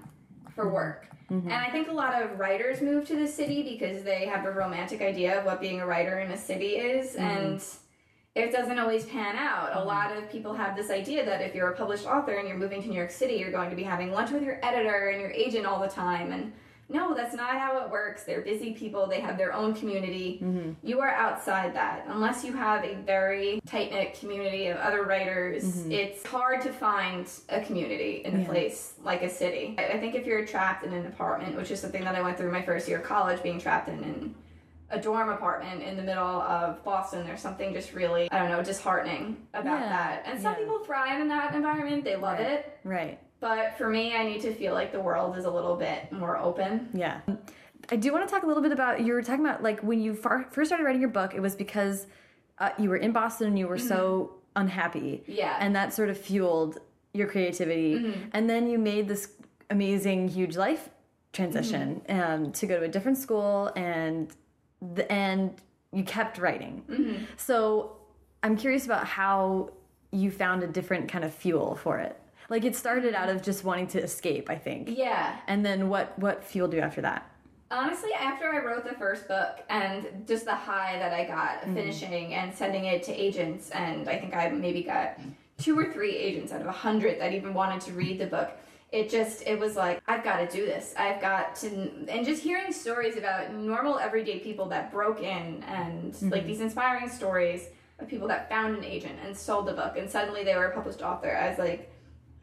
for work. Mm-hmm. And I think a lot of writers move to the city because they have a romantic idea of what being a writer in a city is mm-hmm. and it doesn't always pan out. A mm-hmm. lot of people have this idea that if you're a published author and you're moving to New York City, you're going to be having lunch with your editor and your agent all the time. And no, that's not how it works. They're busy people, they have their own community. Mm-hmm. You are outside that. Unless you have a very tight knit community of other writers, mm-hmm. it's hard to find a community in a place like a city. I I think if you're trapped in an apartment, which is something that I went through my first year of college, being trapped in an a dorm apartment in the middle of Boston. There's something just really, I don't know, disheartening about Yeah, that. And some yeah. people thrive in that environment, they love Right. it. Right. But for me, I need to feel like the world is a little bit more open. Yeah. I do want to talk a little bit about you were talking about like when you far, first started writing your book, it was because uh, you were in Boston and you were so unhappy. Yeah. And that sort of fueled your creativity. And then you made this amazing, huge life transition um, to go to a different school and the, and you kept writing. Mm-hmm. So I'm curious about how you found a different kind of fuel for it. Like it started out of just wanting to escape, I think. Yeah. And then what what fueled you after that? Honestly, after I wrote the first book and just the high that I got mm-hmm. finishing and sending it to agents, and I think I maybe got two or three agents out of a hundred that even wanted to read the book. It just, it was like, I've got to do this. I've got to, and just hearing stories about normal everyday people that broke in and like these inspiring stories of people that found an agent and sold the book and suddenly they were a published author. I was like,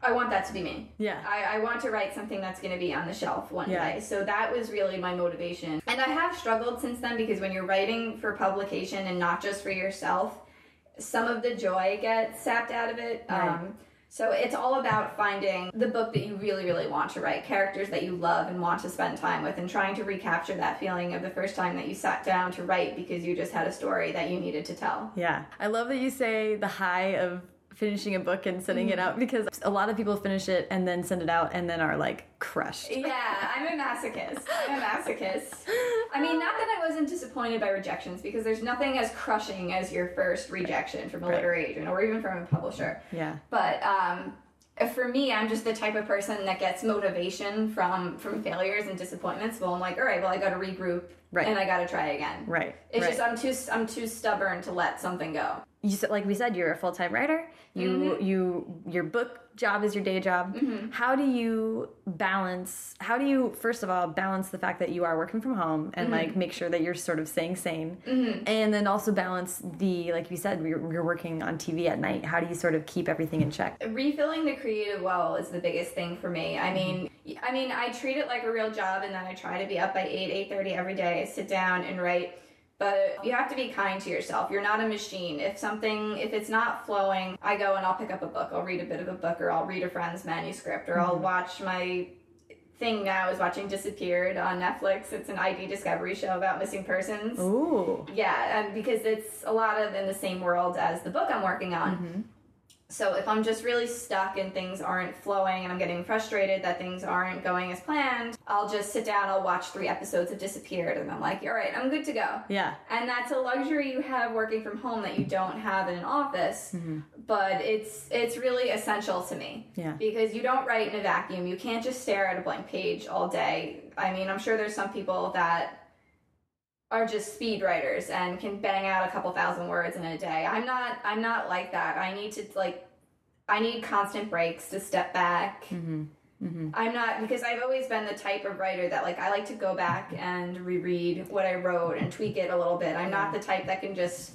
I want that to be me. Yeah. I, I want to write something that's going to be on the shelf one Yeah. day. So that was really my motivation. And I have struggled since then because when you're writing for publication and not just for yourself, some of the joy gets sapped out of it. Right. Um, so it's all about finding the book that you really, really want to write, characters that you love and want to spend time with, and trying to recapture that feeling of the first time that you sat down to write because you just had a story that you needed to tell. Yeah. I love that you say the high of finishing a book and sending it out because a lot of people finish it and then send it out and then are like crushed. Yeah, I'm a masochist. I'm a masochist. I mean, not that I wasn't disappointed by rejections, because there's nothing as crushing as your first rejection from a Right. literary agent or even from a publisher. Yeah. But um, for me, I'm just the type of person that gets motivation from from failures and disappointments. Well, I'm like, all right, well, I got to regroup, Right. and I got to try again. Right. It's right. just I'm too I'm too stubborn to let something go. you said like we said you're a full-time writer you Mm-hmm. you your book job is your day job. Mm-hmm. How do you balance how do you first of all balance the fact that you are working from home and Mm-hmm. like make sure that you're sort of staying sane? Mm-hmm. And then also balance the like you said you're, you're working on tv at night. How do you sort of keep everything in check? Refilling the creative well is the biggest thing for me. I mm-hmm. mean i mean i treat it like a real job and then i try to be up by 8 8.30 every day sit down and write but you have to be kind to yourself. You're not a machine. If something if it's not flowing i go and i'll pick up a book. I'll read a bit of a book or i'll read a friend's manuscript or i'll mm-hmm. watch my thing now is watching disappeared on netflix. It's an id discovery show about missing persons. Ooh. Yeah, and because it's a lot of in the same world as the book I'm working on. Mm-hmm. So if I'm just really stuck and things aren't flowing and I'm getting frustrated that things aren't going as planned, I'll just sit down, I'll watch three episodes of Disappeared, and I'm like, all right, I'm good to go. yeah And that's a luxury you have working from home that you don't have in an office, mm-hmm. but it's it's really essential to me. Yeah. Because you don't write in a vacuum. You can't just stare at a blank page all day. I mean, I'm sure there's some people that are just speed writers and can bang out a couple thousand words in a day. I'm not I'm not like that. I need to like I need constant breaks to step back. Mm-hmm. Mm-hmm. I'm not because I've always been the type of writer that like I like to go back and reread what I wrote and tweak it a little bit. I'm not the type that can just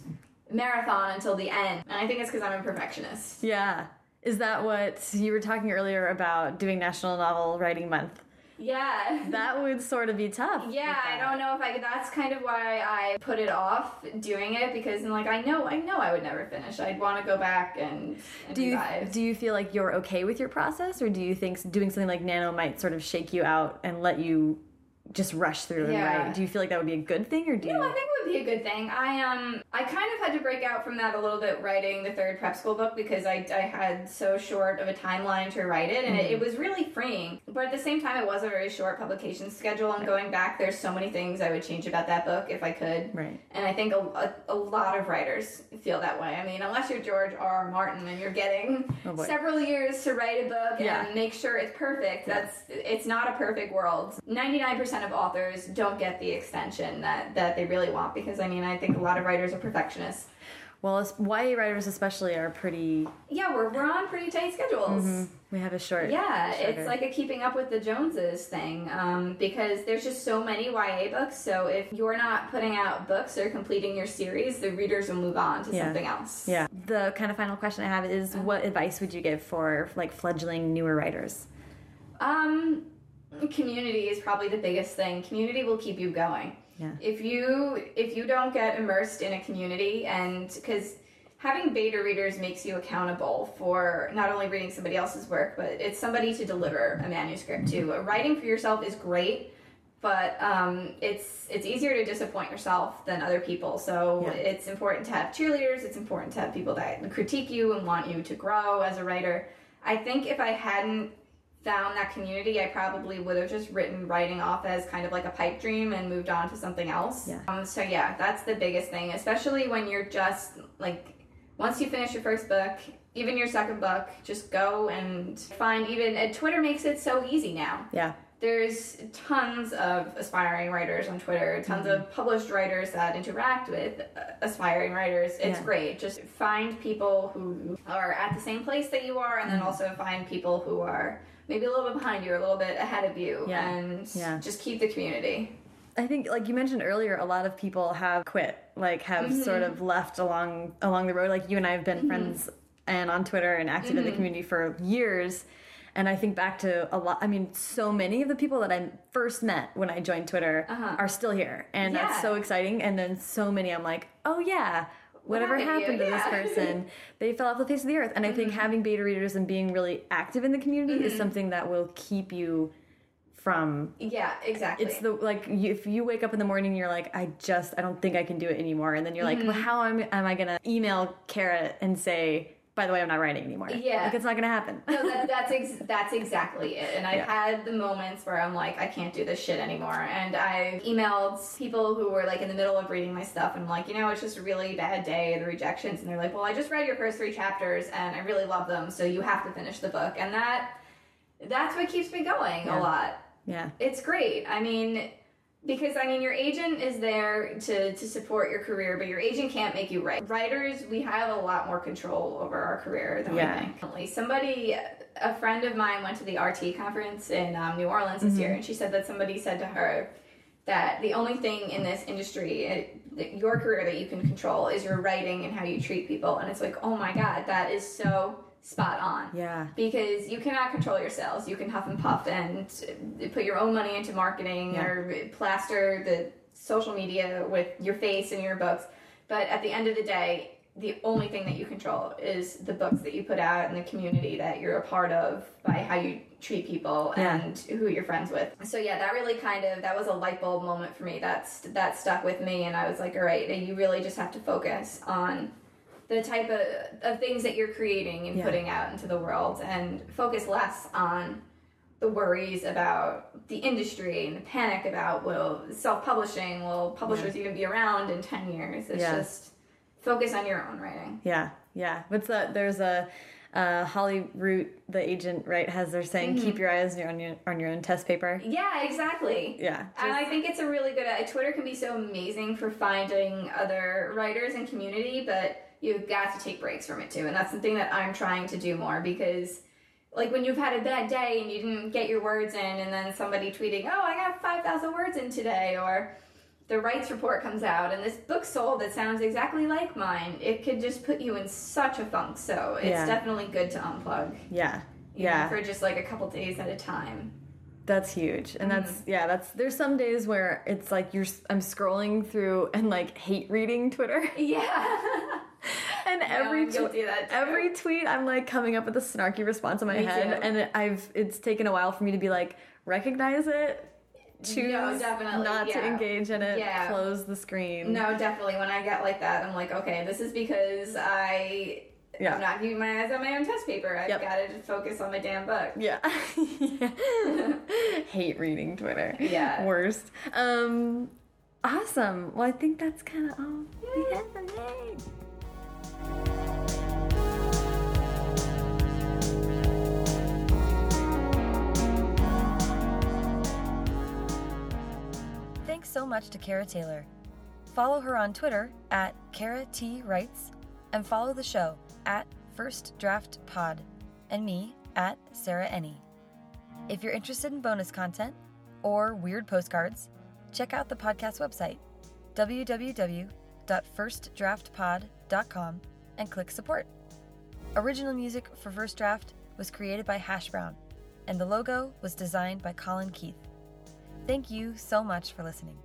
marathon until the end. And I think it's because I'm a perfectionist. yeah is that what you were talking earlier about doing national novel writing month Yeah. that would sort of be tough Yeah, I don't know if I could. That's kind of why I put it off doing it because, I'm like, I know, I know, I would never finish. I'd want to go back and, and do you revise. do you feel like you're okay with your process or do you think doing something like nano might sort of shake you out and let you just rush through and Yeah. write do you feel like that would be a good thing or do No, you I think would be a good thing. I um, I kind of had to break out from that a little bit writing the third prep school book because I, I had so short of a timeline to write it, and it, it was really freeing. But at the same time, it was a very short publication schedule. And going back, there's so many things I would change about that book if I could. right And I think a, a, a lot of writers feel that way. I mean, unless you're George R. R. Martin and you're getting Oh, several years to write a book Yeah. and make sure it's perfect, that's it's not a perfect world. 99% of authors don't get the extension that, that they really want because I mean, I think a lot of writers are perfectionists. well YA writers especially are pretty Yeah, we're, we're on pretty tight schedules. we have a short Yeah, shorter. it's like a keeping up with the Joneses thing um, because there's just so many YA books. So if you're not putting out books or completing your series, the readers will move on to Yeah. something else. yeah the kind of final question i have is what advice would you give for like fledgling newer writers Um, community is probably the biggest thing. Community will keep you going. Yeah. If you if you don't get immersed in a community, and because having beta readers makes you accountable for not only reading somebody else's work, but it's somebody to deliver a manuscript to. Writing for yourself is great. But um, it's it's easier to disappoint yourself than other people. So Yeah. it's important to have cheerleaders. It's important to have people that critique you and want you to grow as a writer. I think if I hadn't found that community, I probably would have just written writing off as kind of like a pipe dream and moved on to something else. Yeah. Um, so yeah, that's the biggest thing, especially when you're just like once you finish your first book, even your second book, just go and find even and Twitter makes it so easy now. Yeah. There's tons of aspiring writers on Twitter, tons Mm-hmm. of published writers that interact with uh, aspiring writers. It's Yeah. great. Just find people who are at the same place that you are, and then Mm-hmm. also find people who are maybe a little bit behind you or a little bit ahead of you, Yeah. and Yeah. just keep the community. I think, like you mentioned earlier, a lot of people have quit, like have Mm-hmm. sort of left along along the road. Like you and I have been friends and on Twitter and active Mm-hmm. in the community for years. And I think back to a lot. I mean, so many of the people that I first met when I joined Twitter Uh-huh. are still here, and that's so exciting. And then so many, I'm like, oh yeah, whatever happened happened to you? this person, they fell off the face of the earth. And I think Mm-hmm. having beta readers and being really active in the community is something that will keep you from Yeah, exactly. it's the like you, if you wake up in the morning you're like i just i don't think i can do it anymore and then you're like well, Mm-hmm. how am, am i gonna email Kara and say by the way i'm not writing anymore Yeah. like it's not gonna happen no, that, that's ex- that's exactly it. And I've Yeah. had the moments where I'm like, I can't do this shit anymore. And I've emailed people who were like in the middle of reading my stuff, and I'm like, you know, it's just a really bad day. The rejections, and they're like, well, I just read your first three chapters, and I really love them, so you have to finish the book. And that that's what keeps me going Yeah. a lot. yeah It's great. I mean, because I mean, your agent is there to, to support your career, but your agent can't make you write. Writers, we have a lot more control over our career than Yeah. we think. Somebody, a friend of mine, went to the RT conference in um, New Orleans this year, and she said that somebody said to her that the only thing in this industry, it, that your career that you can control, is your writing and how you treat people. And it's like, oh my god, that is so spot on yeah because you cannot control your sales. You can huff and puff and put your own money into marketing Yeah. or plaster the social media with your face and your books. But at the end of the day, the only thing that you control is the books that you put out and the community that you're a part of by how you treat people Yeah. and who you're friends with. So yeah, that really kind of that was a light bulb moment for me. That's that stuck with me and I was like, all right, you really just have to focus on the type of, of things that you're creating and Yeah. putting out into the world and focus less on the worries about the industry and the panic about will self-publishing will publishers even be around in 10 years it's Yeah. just focus on your own writing yeah yeah what's that there's a uh, Holly Root, the agent, right, has their saying, Mm-hmm. "Keep your eyes on your, on your on your own test paper." yeah exactly Yeah, and I think it's a really good. Uh, Twitter can be so amazing for finding other writers and community, but you've got to take breaks from it too. And that's something that I'm trying to do more because, like, when you've had a bad day and you didn't get your words in, and then somebody tweeting, "Oh, I got five thousand words in today," or the rights report comes out and this book sold that sounds exactly like mine, it could just put you in such a funk. So it's Yeah. definitely good to unplug. yeah, yeah. for just like a couple days at a time. That's huge, and that's Mm-hmm. yeah. That's there's some days where it's like you're I'm scrolling through and like hate reading Twitter, Yeah. and every of that every tweet I'm like coming up with a snarky response in my Me head, too. and it, I've it's taken a while for me to be like recognize it, choose definitely, not to engage in it, Yeah. close the screen. No, definitely. When I get like that, I'm like, okay, this is because I Yeah. I'm not keeping my eyes on my own test paper. I've Yep. got to focus on my damn book. Yeah. Hate reading Twitter. Yeah. Worst. Um awesome. Well I think that's all we have for today. Thanks so much to Kara Taylor. Follow her on Twitter at Kara T Writes and follow the show at First Draft Pod and me at Sarah Enni. If you're interested in bonus content or weird postcards, check out the podcast website www.firstdraftpod.com and click support. Original music for First Draft was created by Hash Brown, and the logo was designed by Colin Keith. Thank you so much for listening.